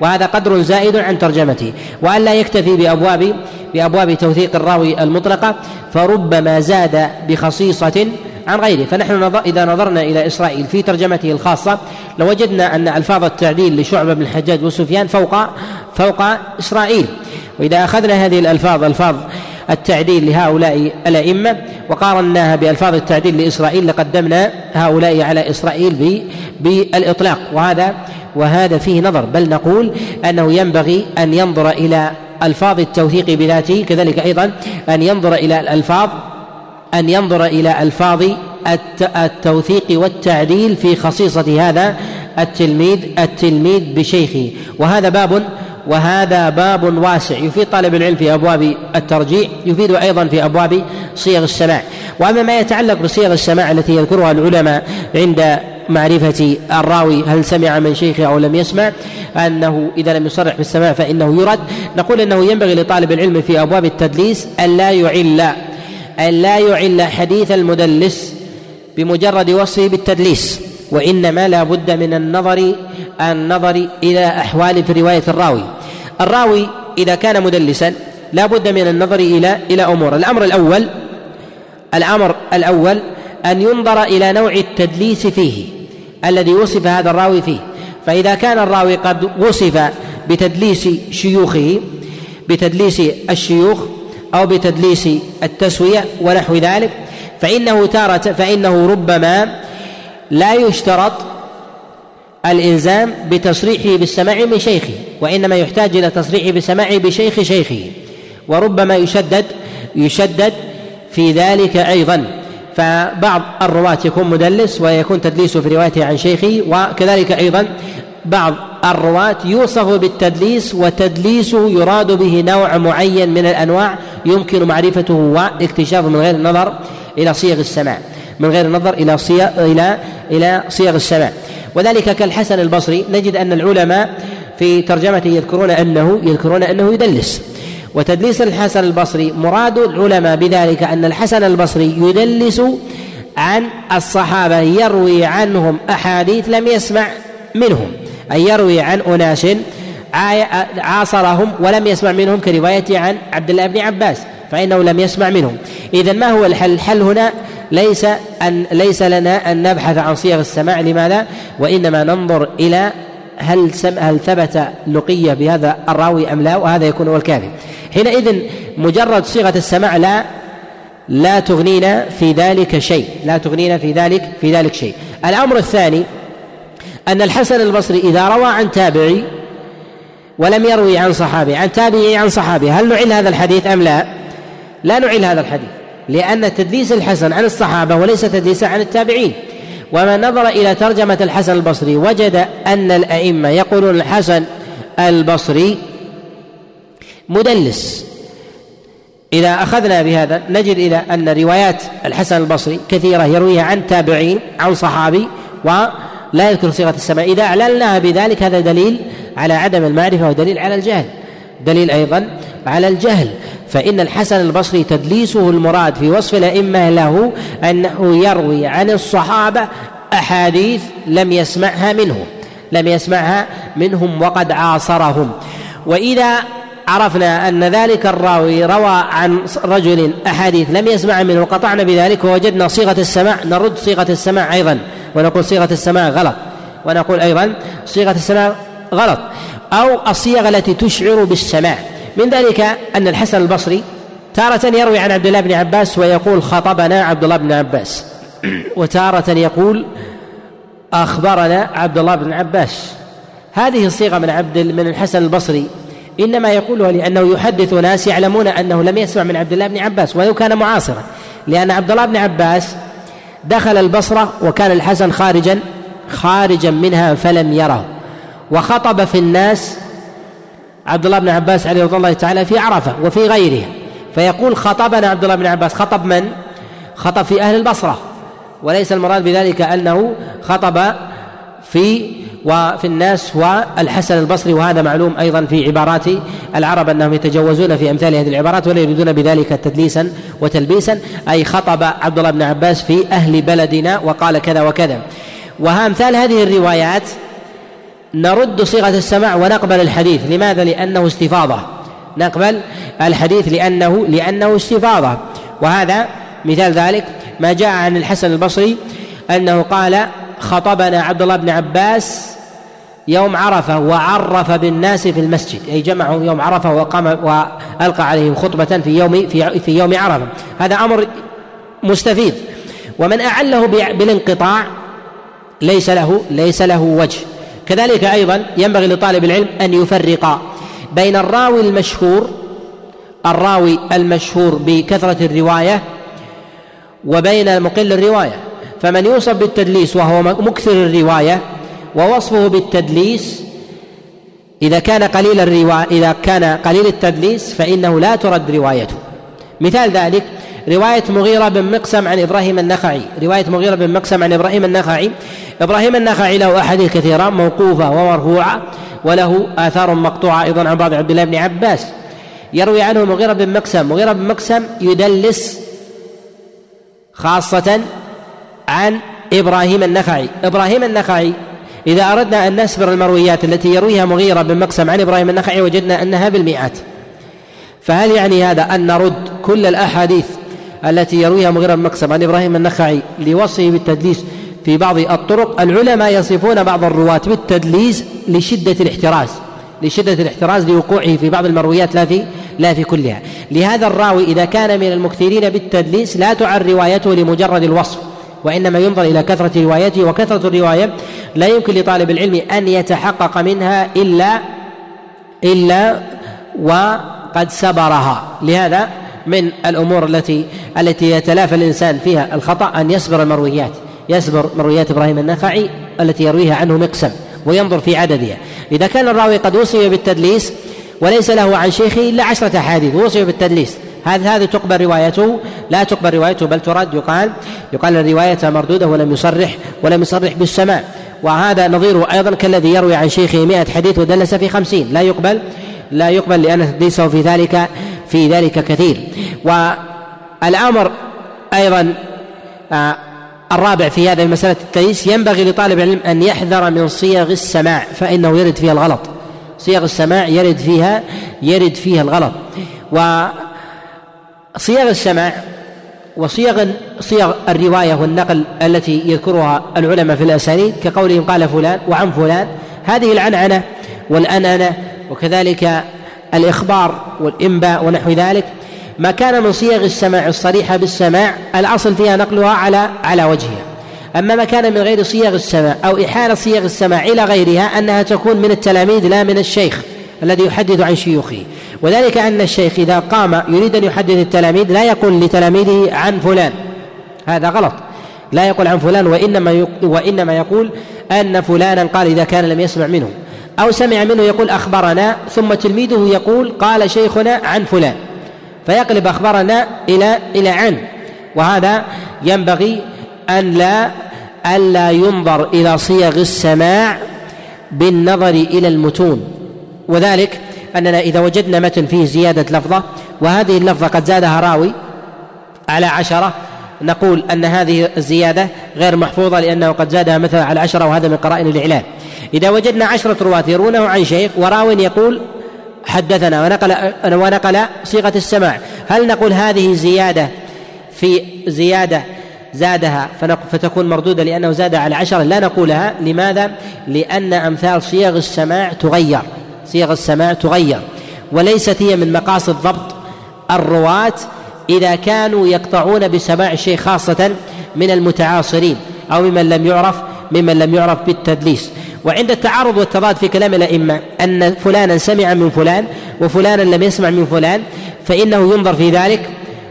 وهذا قدر زائد عن ترجمته وأن لا يكتفي بأبواب بأبواب توثيق الراوي المطلقة فربما زاد بخصيصة عن غيره. فنحن نظر إذا نظرنا إلى إسرائيل في ترجمته الخاصة لوجدنا أن ألفاظ التعديل لشعبة بن الحجاج وسفيان فوق فوق إسرائيل. وإذا أخذنا هذه الألفاظ ألفاظ التعديل لهؤلاء الأئمة وقارناها بألفاظ التعديل لإسرائيل لقدمنا هؤلاء على إسرائيل بالإطلاق. وهذا وهذا فيه نظر. بل نقول أنه ينبغي أن ينظر إلى ألفاظ التوثيق بذاته كذلك أيضا أن ينظر إلى الألفاظ أن ينظر إلى ألفاظ التوثيق والتعديل في خصيصة هذا التلميذ التلميذ بشيخه. وهذا باب وهذا باب واسع. يفيد طالب العلم في أبواب الترجيع يفيد أيضا في أبواب صيغ السماع. وأما ما يتعلق بصيغ السماع التي يذكرها العلماء عند معرفة الراوي هل سمع من شيخه أو لم يسمع؟ أنه إذا لم يصرح بالسماع فإنه يرد. نقول أنه ينبغي لطالب العلم في أبواب التدليس أن لا يعل أن لا يعل حديث المدلس بمجرد وصفه بالتدليس وإنما لا بد من النظر النظر إلى أحوال في رواية الراوي. الراوي إذا كان مدلسا لا بد من النظر إلى إلى أمور. الأمر الأول الأمر الأول أن ينظر إلى نوع التدليس فيه الذي وصف هذا الراوي فيه. فإذا كان الراوي قد وصف بتدليس شيوخه بتدليس الشيوخ أو بتدليس التسوية ونحو ذلك فإنه تارة فإنه ربما لا يشترط الإلزام بتصريحه بالسماع من شيخه وإنما يحتاج إلى تصريحه بالسماع بشيخ شيخه وربما يشدد يشدد في ذلك أيضا. فبعض الرواة يكون مدلس ويكون تدليسه في روايته عن شيخه وكذلك أيضا بعض الرواة يوصف بالتدليس وتدليسه يراد به نوع معين من الأنواع يمكن معرفته واكتشافه من غير النظر إلى صيغ السماع. من غير النظر إلى صيغ إلى إلى صيغ السماع. وذلك كالحسن البصري. نجد أن العلماء في ترجمته يذكرون أنه يذكرون أنه يدلس. وتدليس الحسن البصري مراد العلماء بذلك أن الحسن البصري يدلس عن الصحابة يروي عنهم أحاديث لم يسمع منهم. أي يروي عن أناس عاصرهم ولم يسمع منهم كروايته عن عبد الله بن عباس فإنه لم يسمع منهم إذا ما هو الحل؟ الحل هنا ليس أن ليس لنا أن نبحث عن صيغ السماع لماذا؟ وإنما ننظر إلى هل سم هل ثبت لقية بهذا الراوي أم لا وهذا يكون هو الكافي حينئذ مجرد صيغة السماع لا لا تغنينا في ذلك شيء لا تغنينا في ذلك في ذلك شيء الأمر الثاني أن الحسن البصري إذا روى عن تابعي ولم يروي عن صحابي عن تابعي عن صحابي هل نعل هذا الحديث أم لا؟ لا نعل هذا الحديث لأن تدليس الحسن عن الصحابة وليس تدليسا عن التابعين. ومن نظر إلى ترجمة الحسن البصري وجد أن الأئمة يقولون الحسن البصري مدلس. إذا أخذنا بهذا نجد إلى أن روايات الحسن البصري كثيرة يرويها عن تابعين عن صحابي ولا يذكر صيغة السماء. إذا أعلناها بذلك هذا دليل على عدم المعرفة ودليل على الجهل. دليل أيضا على الجهل. فإن الحسن البصري تدليسه المراد في وصف الأئمة له أنه يروي عن الصحابة أحاديث لم يسمعها منهم لم يسمعها منهم وقد عاصرهم. وإذا عرفنا أن ذلك الراوي روى عن رجل أحاديث لم يسمع منه وقطعنا بذلك ووجدنا صيغة السماع نرد صيغة السماع أيضا. ونقول صيغة السماع غلط. ونقول أيضا صيغة السماع غلط. أو الصيغ التي تشعر بالسماع من ذلك أن الحسن البصري تارة يروي عن عبد الله بن عباس ويقول خطبنا عبد الله بن عباس. (coughs) وتارة يقول أخبرنا عبد الله بن عباس. هذه الصيغة من عبد من الحسن البصري إنما يقولها لأنه يحدث ناس يعلمون أنه لم يسمع من عبد الله بن عباس ولو كان معاصرا. لأن عبد الله بن عباس دخل البصرة وكان الحسن خارجا خارجا منها فلم يره. وخطب في الناس عبد الله بن عباس عليه رضي الله تعالى في عرفة وفي غيرها فيقول خطبنا عبد الله بن عباس. خطب من؟ خطب في أهل البصرة. وليس المراد بذلك أنه خطب في وفي الناس والحسن البصري وهذا معلوم أيضا في عبارات العرب أنهم يتجوزون في أمثال هذه العبارات ولا يريدون بذلك تدليسا وتلبيسا أي خطب عبد الله بن عباس في أهل بلدنا وقال كذا وكذا. وها أمثال هذه الروايات نرد صيغة السماع ونقبل الحديث. لماذا؟ لأنه استفاضة. نقبل الحديث لأنه لأنه استفاضة. وهذا مثال ذلك ما جاء عن الحسن البصري أنه قال خطبنا عبد الله بن عباس يوم عرفة وعرف بالناس في المسجد. أي جمعهم يوم عرفة وقام وألقى عليهم خطبة في يوم في في يوم عرفة. هذا أمر مستفيض. ومن أعله بالانقطاع ليس له ليس له وجه. كذلك أيضا ينبغي لطالب العلم أن يفرق بين الراوي المشهور الراوي المشهور بكثرة الرواية وبين مقل الرواية. فمن يوصف بالتدليس وهو مكثر الرواية ووصفه بالتدليس. إذا كان قليل الرواية إذا كان قليل التدليس فإنه لا ترد روايته. مثال ذلك رواية مغيرة بن مقسم عن إبراهيم النخعي. رواية مغيرة بن مقسم عن إبراهيم النخعي. إبراهيم النخعي له أحاديث كثيرة موقوفة ومرفوعة وله آثار مقطوعة أيضا عن بعض عبد الله بن عباس. يروي عنه مغيرة بن مقسم. مغيرة بن مقسم يدلس خاصة عن إبراهيم النخعي. إبراهيم النخعي إذا أردنا أن نسبر المرويات التي يرويها مغيرة بن مقسم عن إبراهيم النخعي وجدنا أنها بالمئات. فهل يعني هذا أن نرد كل الأحاديث التي يرويها مغيرة بن مقسم عن إبراهيم النخعي لوصفه بالتدليس في بعض الطرق؟ العلماء يصفون بعض الرواة بالتدليس لشدة الاحتراز لشدة الاحتراز لوقوعه في بعض المرويات لا في لا في كلها. لهذا الراوي إذا كان من المكثرين بالتدليس لا تعر روايته لمجرد الوصف. وإنما ينظر إلى كثرة روايته وكثرة الرواية لا يمكن لطالب العلم أن يتحقق منها إلا إلا وقد سبرها لهذا من الأمور التي التي يتلافى الإنسان فيها الخطأ أن يسبر المرويات. يسبر مرويات إبراهيم النخعي التي يرويها عنه مقسم وينظر في عددها. إذا كان الراوي قد وصي بالتدليس وليس له عن شيخه إلا عشرة أحاديث وصي بالتدليس. هذا هذه تقبل روايته. لا تقبل روايته بل ترد. يقال يقال الرواية مردودة ولم يصرح ولم يصرح بالسماع. وهذا نظيره أيضا كالذي يروي عن شيخه مئة حديث ودلس في خمسين. لا يقبل لا يقبل لأن تدليسه في ذلك في ذلك كثير. والأمر أيضا آه، الرابع في هذه مسألة التدليس ينبغي لطالب العلم أن يحذر من صيغ السماع فإنه يرد فيها الغلط. صيغ السماع يرد فيها يرد فيها الغلط. و صيغ السماع وصيغ صيغ الرواية والنقل التي يذكرها العلماء في الأسانيد كقولهم قال فلان وعن فلان. هذه العنعنة والأنانة وكذلك الإخبار والإنباء ونحو ذلك. ما كان من صيغ السماع الصريحة بالسماع الأصل فيها نقلها على على وجهها. أما ما كان من غير صيغ السماع أو إحالة صيغ السماع إلى غيرها أنها تكون من التلاميذ لا من الشيخ. الذي يحدث عن شيوخه. وذلك أن الشيخ إذا قام يريد أن يحدث التلاميذ لا يقول لتلاميذه عن فلان. هذا غلط. لا يقول عن فلان وإنما وإنما يقول أن فلانا قال إذا كان لم يسمع منه. أو سمع منه يقول أخبرنا ثم تلميذه يقول قال شيخنا عن فلان. فيقلب أخبرنا إلى إلى عن. وهذا ينبغي أن لا ألا ينظر إلى صيغ السماع بالنظر إلى المتون. وذلك أننا إذا وجدنا متن فيه زيادة لفظة وهذه اللفظة قد زادها راوي على عشرة نقول أن هذه الزيادة غير محفوظة لأنه قد زادها مثلا على عشرة وهذا من قرائن الإعلان إذا وجدنا عشرة رواة يرونه عن شيخ وراو يقول حدثنا ونقل ونقل صيغة السماع. هل نقول هذه زيادة في زيادة زادها فتكون مردودة لأنه زاد على عشرة؟ لا نقولها. لماذا؟ لأن أمثال صيغ السماع تغير. صيغ السماع تغير وليست هي من مقاصد ضبط الرواة إذا كانوا يقطعون بسماع الشيء خاصة من المتعاصرين أو ممن لم يعرف ممن لم يعرف بالتدليس. وعند التعارض والتضاد في كلام الأئمة أن فلانا سمع من فلان وفلانا لم يسمع من فلان فإنه ينظر في ذلك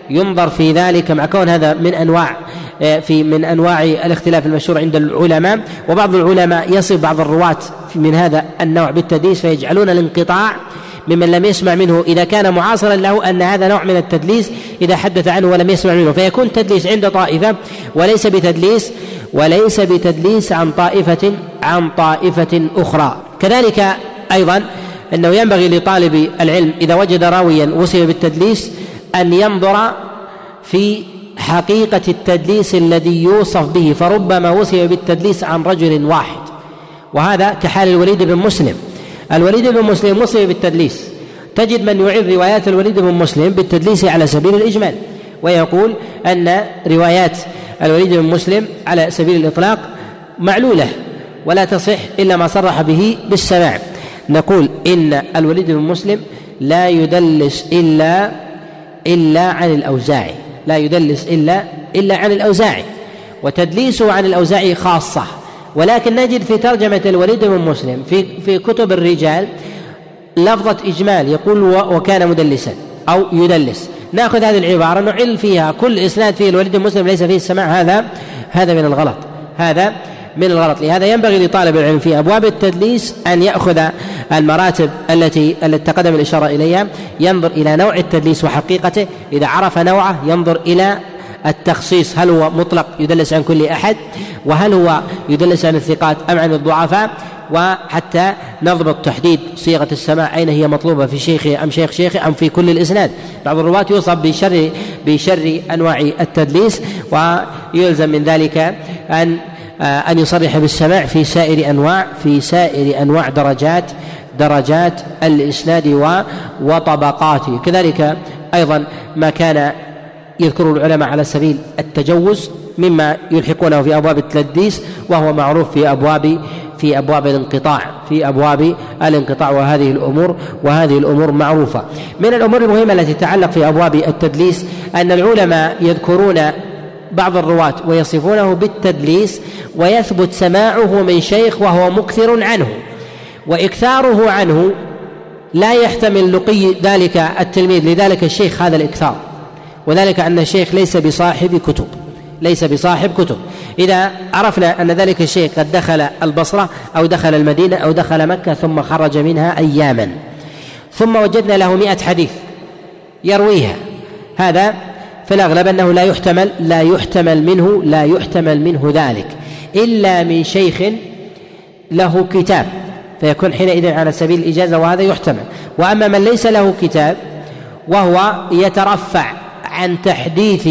ينظر في ذلك مع كون هذا من أنواع آه، في من أنواع الاختلاف المشهور عند العلماء وبعض العلماء يصف بعض الرواة من هذا النوع بالتدليس فيجعلون الانقطاع ممن لم يسمع منه. إذا كان معاصرا له أن هذا نوع من التدليس إذا حدث عنه ولم يسمع منه فيكون تدليس عند طائفة وليس بتدليس وليس بتدليس عن طائفة عن طائفة أخرى. كذلك أيضا أنه ينبغي لطالب العلم إذا وجد راويا وصف بالتدليس أن ينظر في حقيقة التدليس الذي يوصف به فربما وصف بالتدليس عن رجل واحد. وهذا كحال الوليد بن مسلم. الوليد بن مسلم وصف بالتدليس. تجد من يعيد روايات الوليد بن مسلم بالتدليس على سبيل الإجمال ويقول أن روايات الوليد بن مسلم على سبيل الإطلاق معلولة ولا تصح إلا ما صرح به بالسماع. نقول إن الوليد بن مسلم لا يدلس إلا إلا عن الأوزاعي لا يدلس إلا إلا عن الأوزاعي وتدليسه عن الأوزاعي خاصة. ولكن نجد في ترجمة الوليد بن مسلم في في كتب الرجال لفظة إجمال يقول وكان مدلسا أو يدلس. نأخذ هذه العبارة نعل فيها كل إسناد فيه الوليد بن مسلم ليس فيه السماع. هذا هذا من الغلط. هذا من الغلط. لهذا ينبغي لطالب العلم في أبواب التدليس أن يأخذ المراتب التي التي تقدم الإشارة إليها. ينظر إلى نوع التدليس وحقيقته. إذا عرف نوعه ينظر إلى التخصيص هل هو مطلق يدلس عن كل أحد؟ وهل هو يدلس عن الثقات أم عن الضعفاء؟ وحتى نضبط تحديد صيغة السماع أين هي مطلوبة في شيخه أم شيخ شيخه أم في كل الإسناد؟ بعض الرواة يوصف بشر بشر أنواع التدليس ويلزم من ذلك أن آه، أن يصرح بالسماع في سائر أنواع في سائر أنواع درجات درجات الإسناد وطبقاته. كذلك أيضا ما كان يذكر العلماء على سبيل التجوز مما يلحقونه في أبواب التلديس وهو معروف في أبواب في أبواب الانقطاع في أبواب الانقطاع وهذه الأمور وهذه الأمور معروفة. من الأمور المهمة التي تتعلق في أبواب التدليس أن العلماء يذكرون بعض الرواة ويصفونه بالتدليس ويثبت سماعه من شيخ وهو مكثر عنه وإكثاره عنه لا يحتمل لقي ذلك التلميذ لذلك الشيخ هذا الإكثار. وذلك أن الشيخ ليس بصاحب كتب ليس بصاحب كتب. إذا عرفنا أن ذلك الشيخ قد دخل البصرة أو دخل المدينة أو دخل مكة ثم خرج منها اياما. ثم وجدنا له مئة حديث يرويها. هذا في الأغلب أنه لا يحتمل لا يحتمل منه لا يحتمل منه ذلك. إلا من شيخ له كتاب. فيكون حينئذ على سبيل الإجازة وهذا يحتمل. وأما من ليس له كتاب وهو يترفع عن تحديث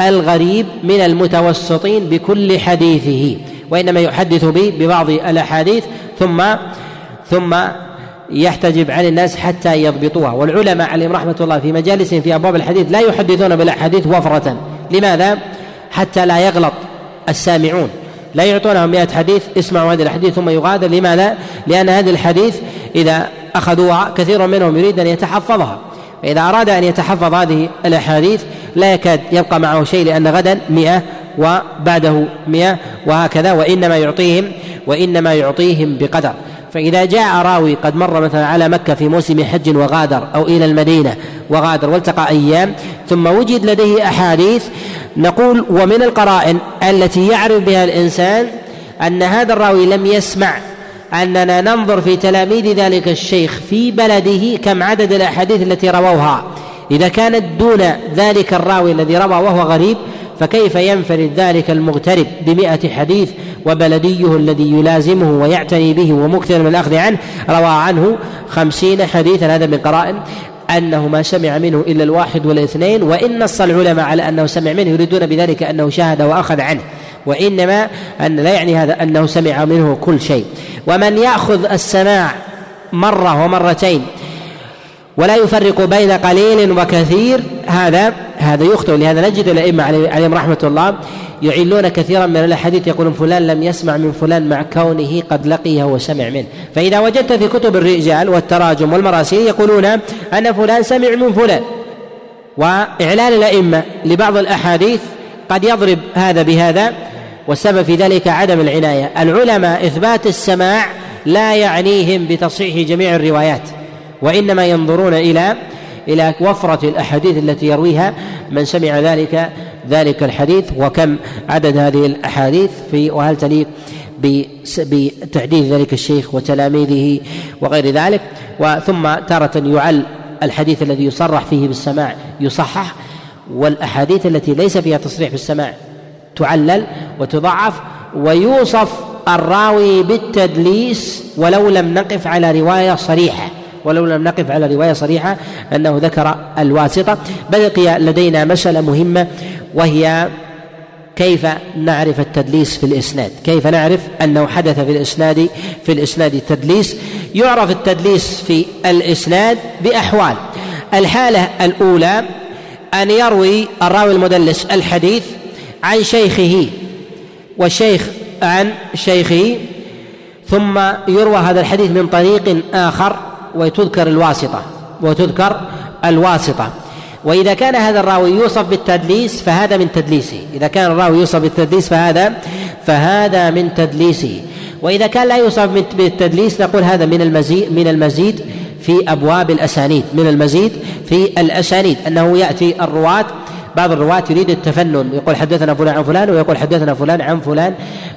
الغريب من المتوسطين بكل حديثه وإنما يحدث به ببعض الأحاديث ثم ثم يحتجب عن الناس حتى يضبطوها. والعلماء عليهم رحمة الله في مجالسهم في أبواب الحديث لا يحدثون بالأحاديث وفرة. لماذا؟ حتى لا يغلط السامعون. لا يعطونهم مئة حديث اسمعوا هذه الحديث ثم يغادر. لماذا؟ لأن هذه الحديث إذا أخذوها كثير منهم يريد أن يتحفظها. فإذا أراد أن يتحفظ هذه الأحاديث لا يكاد يبقى معه شيء لأن غدا مئة وبعده مئة وهكذا وإنما يعطيهم وإنما يعطيهم بقدر. فإذا جاء راوي قد مر مثلا على مكة في موسم حج وغادر أو إلى المدينة وغادر والتقى أيام ثم وجد لديه أحاديث نقول ومن القرائن التي يعرف بها الإنسان أن هذا الراوي لم يسمع أننا ننظر في تلاميذ ذلك الشيخ في بلده كم عدد الأحاديث التي رووها. إذا كانت دون ذلك الراوي الذي روى وهو غريب فكيف ينفرد ذلك المغترب بمئة حديث وبلديه الذي يلازمه ويعتني به ومكثر من الأخذ عنه؟ روى عنه خمسين حديثا هذا من قرائن أنه ما سمع منه إلا الواحد والاثنين وإن نص العلماء على أنه سمع منه يريدون بذلك أنه شاهد وأخذ عنه. وإنما أن لا يعني هذا أنه سمع منه كل شيء. ومن يأخذ السماع مرة ومرتين ولا يفرق بين قليل وكثير هذا هذا يخطئ. لهذا نجد الأئمة عليهم رحمة الله يعلون كثيرا من الأحاديث يقولون فلان لم يسمع من فلان مع كونه قد لقيه وسمع منه. فإذا وجدت في كتب الرجال والتراجم والمراسيل يقولون أن فلان سمع من فلان. وإعلان الأئمة لبعض الأحاديث قد يضرب هذا بهذا. والسبب في ذلك عدم العناية. العلماء إثبات السماع لا يعنيهم بتصحيح جميع الروايات وإنما ينظرون إلى إلى وفرة الأحاديث التي يرويها من سمع ذلك ذلك الحديث وكم عدد هذه الأحاديث في وهل تليق بتحديث ذلك الشيخ وتلاميذه وغير ذلك. وثم تارة يعل الحديث الذي يصرح فيه بالسماع يصحح والأحاديث التي ليس فيها تصريح بالسماع. تعلل وتضعف ويوصف الراوي بالتدليس ولو لم نقف على رواية صريحة ولو لم نقف على رواية صريحة أنه ذكر الواسطة. بقي لدينا مسألة مهمة وهي كيف نعرف التدليس في الإسناد؟ كيف نعرف أنه حدث في الإسناد في الإسناد تدليس؟ يعرف التدليس في الإسناد بأحوال. الحالة الأولى أن يروي الراوي المدلس الحديث عن شيخه والشيخ عن شيخه ثم يروى هذا الحديث من طريق آخر وتذكر الواسطة وتذكر الواسطة. وإذا كان هذا الراوي يوصف بالتدليس فهذا من تدليسه. إذا كان الراوي يوصف بالتدليس فهذا فهذا من تدليسه. وإذا كان لا يوصف بالتدليس نقول هذا من المزيد من المزيد في أبواب الأسانيد من المزيد في الأسانيد. أنه يأتي الرواة بعض الرواة يريد التفنن. يقول حدثنا فلان عن فلان ويقول حدثنا فلان عن فلان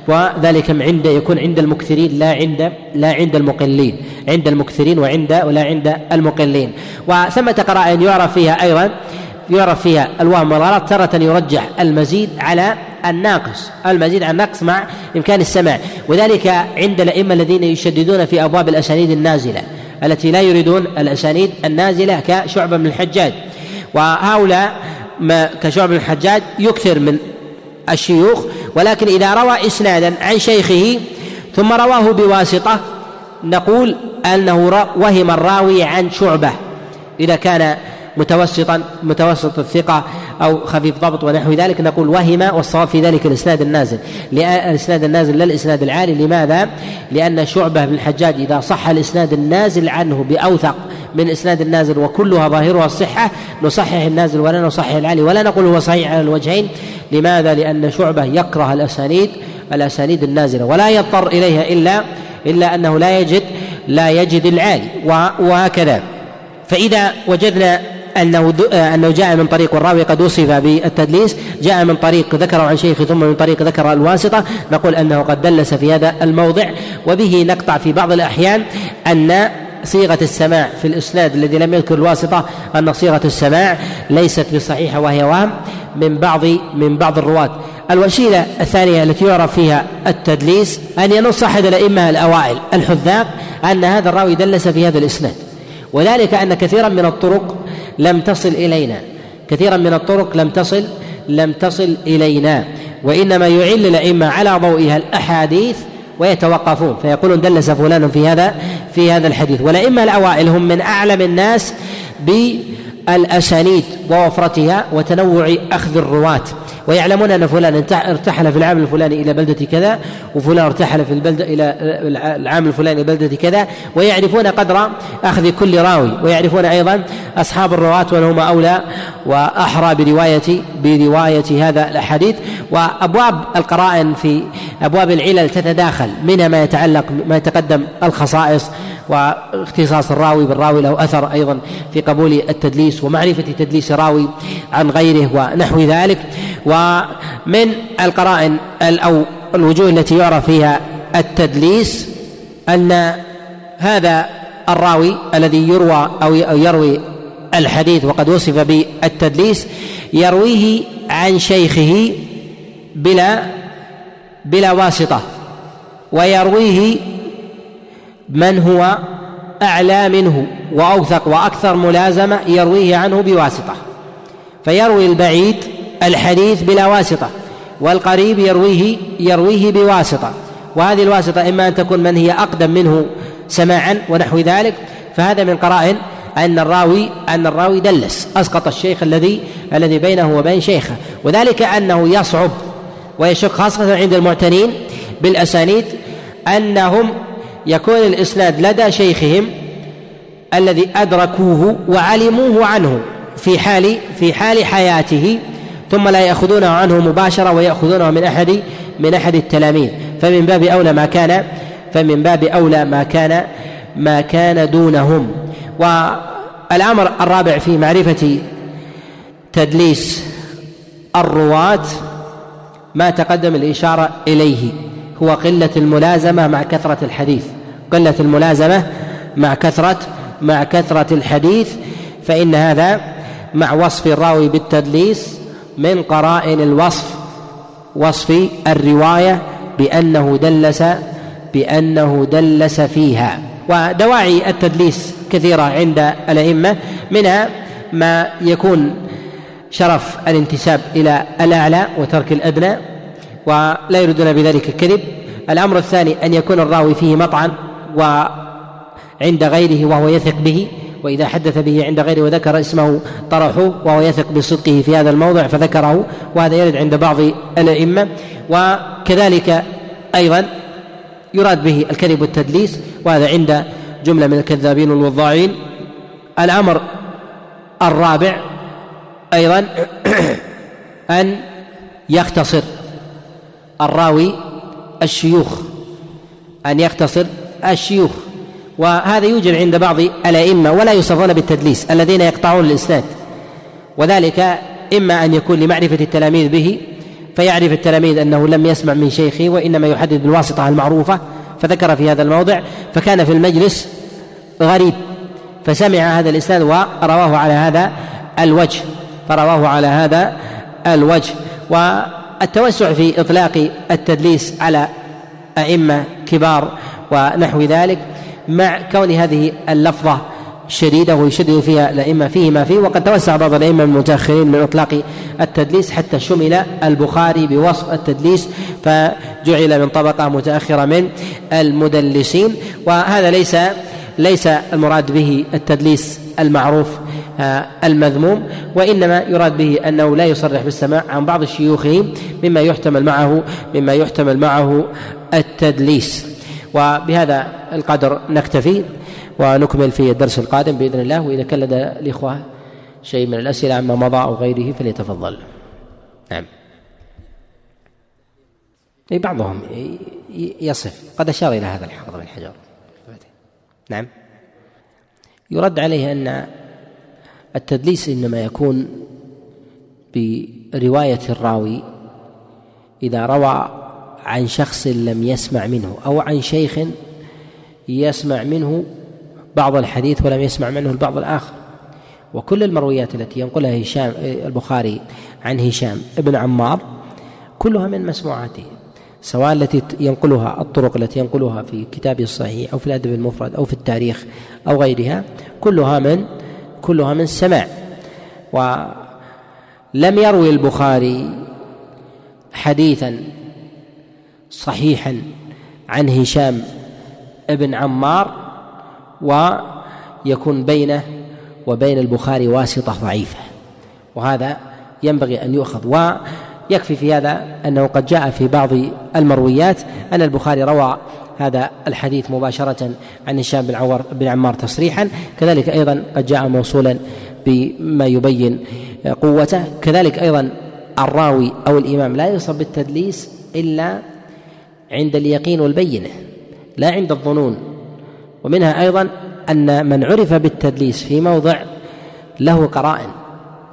وذلك عند يكون عند المكثرين لا عند لا عند المقلين. عند المكثرين وعند ولا عند المقلين. وثمة قرائن يعرف فيها أيضا يعرف فيها الوهم والغلط تارة يرجح المزيد على الناقص. المزيد على النقص مع إمكان السماع. وذلك عند الأئمة الذين يشددون في أبواب الأسانيد النازلة التي لا يريدون الأسانيد النازلة كشعبة من الحجاج. وهؤلاء ما كشعب بن الحجاج يكثر من الشيوخ ولكن إذا روى إسنادا عن شيخه ثم رواه بواسطة نقول أنه وهم الراوي عن شعبة إذا كان متوسطا متوسط الثقة. أو خفيف ضبط ونحو ذلك نقول وهم والصواب في ذلك الإسناد النازل الإسناد النازل لا الإسناد العالي لماذا؟ لأن شعبة بن الحجاج إذا صح الإسناد النازل عنه بأوثق من إسناد النازل وكلها ظاهرها الصحة نصحح النازل ولا نصحح العالي ولا نقول هو صحيح على الوجهين لماذا؟ لأن شعبة يكره الأسانيد الأسانيد النازلة ولا يضطر إليها إلا إلا أنه لا يجد لا يجد العالي وهكذا فإذا وجدنا انه انه جاء من طريق والراوي قد وصف بالتدليس جاء من طريق ذكره عن شيخ ثم من طريق ذكر الواسطة نقول أنه قد دلس في هذا الموضع. وبه نقطع في بعض الأحيان أن صيغة السماع في الإسناد الذي لم يذكر الواسطة أن صيغة السماع ليست بصحيحة وهي وهم من بعض من بعض الرواة. الوسيلة الثانية التي يعرف فيها التدليس أن ينص أحد الأئمة الأوائل الحذاق أن هذا الراوي دلس في هذا الإسناد. وذلك أن كثيرا من الطرق لم تصل إلينا. كثيرا من الطرق لم تصل لم تصل إلينا. وإنما يعل الأئمة على ضوئها الأحاديث ويتوقفون. فيقولون دلس فلان في هذا في هذا الحديث. والأئمة الأوائل هم من أعلم الناس بالأسانيد ووفرتها وتنوع أخذ الرواة. ويعلمون أن فلان ارتحل في العام الفلاني إلى بلدة كذا وفلان ارتحل في البلده إلى العام الفلاني إلى بلدة كذا ويعرفون قدر أخذ كل راوي ويعرفون أيضا أصحاب الرواة ومن هم أولى وأحرى بروايه برواية هذا الاحاديث وأبواب القرائن في أبواب العلل تتداخل منها ما يتعلق ما يتقدم الخصائص واختصاص الراوي بالراوي له أثر أيضا في قبول التدليس ومعرفة تدليس راوي عن غيره ونحو ذلك. ومن القرائن أو الوجوه التي يعرف فيها التدليس أن هذا الراوي الذي يروى أو يروي الحديث وقد وصف بالتدليس يرويه عن شيخه بلا بلا واسطة ويرويه من هو أعلى منه وأوثق وأكثر ملازمة يرويه عنه بواسطة فيروي البعيد الحديث بلا واسطة والقريب يرويه يرويه بواسطة. وهذه الواسطة إما أن تكون من هي أقدم منه سماعا ونحو ذلك فهذا من قرائن أن الراوي أن الراوي دلس أسقط الشيخ الذي الذي بينه وبين شيخه. وذلك أنه يصعب ويشق خاصة عند المعتنين بالأسانيد أنهم يكون الإسناد لدى شيخهم الذي أدركوه وعلموه عنه في حال في حال حياته ثم لا يأخذونه عنه مباشرة ويأخذونه من أحد من أحد التلاميذ. فمن باب أولى ما كان فمن باب أولى ما كان ما كان دونهم. والأمر الرابع في معرفة تدليس الرواة ما تقدم الإشارة إليه. هو قلة الملازمة مع كثرة الحديث. قلة الملازمة مع كثرة مع كثرة الحديث. فإن هذا مع وصف الراوي بالتدليس من قرائن الوصف وصف الرواية بأنه دلس بأنه دلس فيها. ودواعي التدليس كثيرة عند الأئمة منها ما يكون شرف الانتساب إلى الأعلى وترك الأدنى ولا يردون بذلك الكذب. الأمر الثاني أن يكون الراوي فيه مطعن وعند غيره وهو يثق به. وإذا حدث به عند غيره وذكر اسمه طرحوه وهو يثق بصدقه في هذا الموضع فذكره وهذا يرد عند بعض الأئمة. وكذلك أيضا يراد به الكذب والتدليس وهذا عند جملة من الكذابين والوضاعين. الأمر الرابع أيضا (clears throat) أن يختصر الراوي الشيوخ أن يختصر الشيوخ. وهذا يوجد عند بعض الأئمة ولا يوصفون بالتدليس الذين يقطعون الإسناد. وذلك إما أن يكون لمعرفة التلاميذ به فيعرف التلاميذ أنه لم يسمع من شيخه وإنما يحدد بالواسطة المعروفة فذكر في هذا الموضع فكان في المجلس غريب فسمع هذا الإسناد ورواه على هذا الوجه فرواه على هذا الوجه. والتوسع في إطلاق التدليس على أئمة كبار ونحو ذلك مع كون هذه اللفظة شديدة ويشدد فيها الأئمة فيه ما فيه. وقد توسع بعض الأئمة المتأخرين من إطلاق التدليس حتى شمل البخاري بوصف التدليس فجعل من طبقة متأخرة من المدلسين. وهذا ليس ليس المراد به التدليس المعروف آه، المذموم وإنما يراد به أنه لا يصرح بالسماع عن بعض شيوخه مما يحتمل معه مما يحتمل معه التدليس. وبهذا القدر نكتفي ونكمل في الدرس القادم بإذن الله. وإذا كان لدى الإخوة شيء من الأسئلة عما مضى أو غيره فليتفضل. نعم. إي بعضهم يصف. قد أشار إلى هذا الحافظ بن حجر. نعم. يرد عليه أن التدليس إنما يكون برواية الراوي إذا روى عن شخص لم يسمع منه أو عن شيخ يسمع منه بعض الحديث ولم يسمع منه البعض الآخر. وكل المرويات التي ينقلها هشام البخاري عن هشام ابن عمار كلها من مسموعاته سواء التي ينقلها الطرق التي ينقلها في كتابه الصحيح أو في الأدب المفرد أو في التاريخ أو غيرها كلها من كلها من السماع ولم يروي البخاري حديثا صحيحا عن هشام ابن عمار ويكون بينه وبين البخاري واسطة ضعيفة وهذا ينبغي أن يؤخذ. ويكفي في هذا أنه قد جاء في بعض المرويات أن البخاري روى هذا الحديث مباشرة عن هشام بن عمر بن عمار تصريحا. كذلك أيضا قد جاء موصولا بما يبين قوته. كذلك أيضا الراوي أو الإمام لا يوصف بالتدليس إلا عند اليقين والبينة لا عند الظنون. ومنها أيضا أن من عرف بالتدليس في موضع له قرائن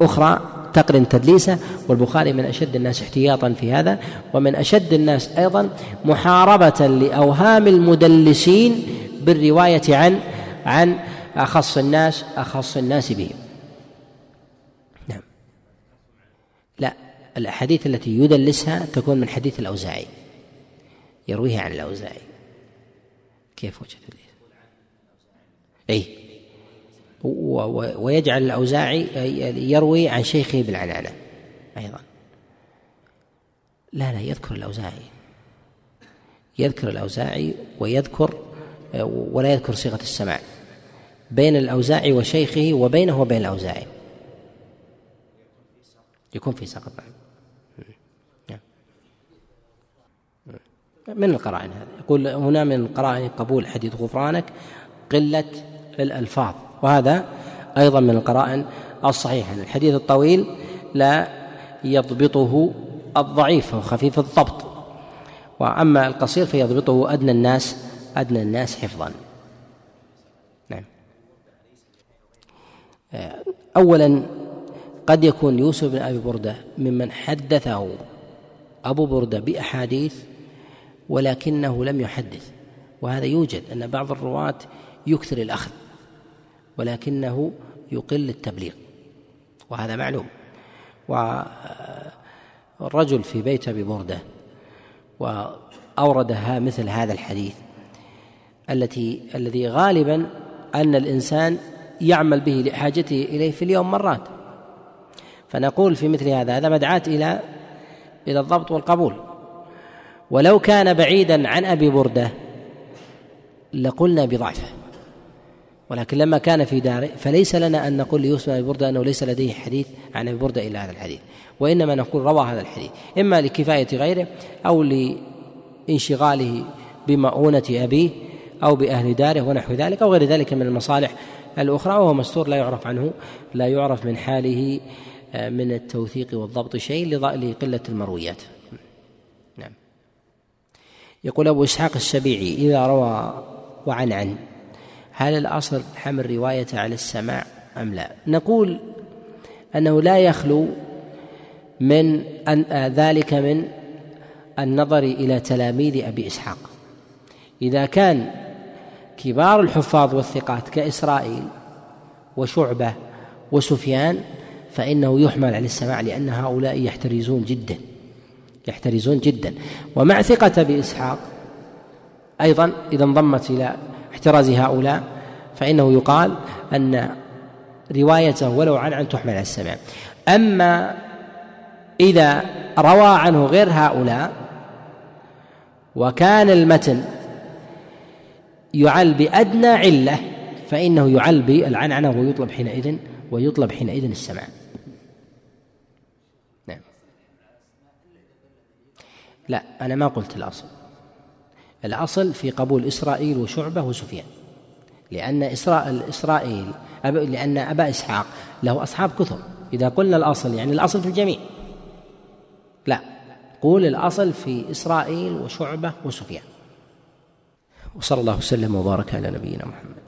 أخرى تقرن تدليسه والبخاري من أشد الناس احتياطا في هذا. ومن أشد الناس أيضا محاربة لأوهام المدلسين بالرواية عن عن أخص الناس أخص الناس به. نعم. لا الأحاديث التي يدلسها تكون من حديث الأوزاعي. يرويها عن الأوزاعي. كيف وجه تدليس أي. ويجعل الأوزاعي يروي عن شيخه بالعنعنة أيضا. لا لا يذكر الأوزاعي. يذكر الأوزاعي ويذكر ولا يذكر صيغة السماع. بين الأوزاعي وشيخه وبينه وبين الأوزاعي. يكون في سقط نعم من القرائن هذا يقول هنا من قرائن قبول حديث غفرانك قلة الألفاظ. وهذا أيضا من القرائن الصحيحة. الحديث الطويل لا يضبطه الضعيف أو خفيف الضبط. وأما القصير فيضبطه أدنى الناس أدنى الناس حفظا. نعم. أولا قد يكون يوسف بن أبي بردة ممن حدثه أبو بردة بأحاديث ولكنه لم يحدث. وهذا يوجد أن بعض الرواة يكثر الأخذ ولكنه يقل التبليغ. وهذا معلوم. والرجل في بيت أبي بردة وأوردها مثل هذا الحديث التي الذي غالبا أن الإنسان يعمل به لحاجته إليه في اليوم مرات. فنقول في مثل هذا هذا مدعاة إلى إلى الضبط والقبول. ولو كان بعيدا عن أبي بردة لقلنا بضعفه. ولكن لما كان في داره فليس لنا أن نقول ليوسف بن أبي بردة أنه ليس لديه حديث عن أبي بردة إلا هذا الحديث. وإنما نقول روى هذا الحديث. إما لكفاية غيره أو لانشغاله بمؤونة أبيه أو بأهل داره ونحو ذلك أو غير ذلك من المصالح الأخرى وهو مستور لا يعرف عنه لا يعرف من حاله آه، من التوثيق والضبط شيء لقلة المرويات. يقول أبو إسحاق السبيعي إذا روى وعن عن هل الأصل حمل رواية على السماع أم لا؟ نقول أنه لا يخلو من أن آه، ذلك من النظر إلى تلاميذ أبي إسحاق. إذا كان كبار الحفاظ والثقات كإسرائيل وشعبة وسفيان فإنه يحمل على السماع لأن هؤلاء يحترزون جدا. يحترزون جدا. ومع ثقة بإسحاق أيضا إذا انضمت إلى احتراز هؤلاء فإنه يقال أن روايته ولو عن عن تحمل على السماع أما إذا روى عنه غير هؤلاء وكان المتن يعل بأدنى علة فإنه يعل بالعنعنة ويطلب حينئذ ويطلب حينئذ السمع لا أنا ما قلت الأصل. الأصل في قبول إسرائيل وشعبة وسفيان. لأن إسرائيل لأن أبا إسحاق له أصحاب كثر. إذا قلنا الأصل يعني الأصل في الجميع. لا قول الأصل في إسرائيل وشعبة وسفيان. وصلى الله وسلم وبارك على نبينا محمد.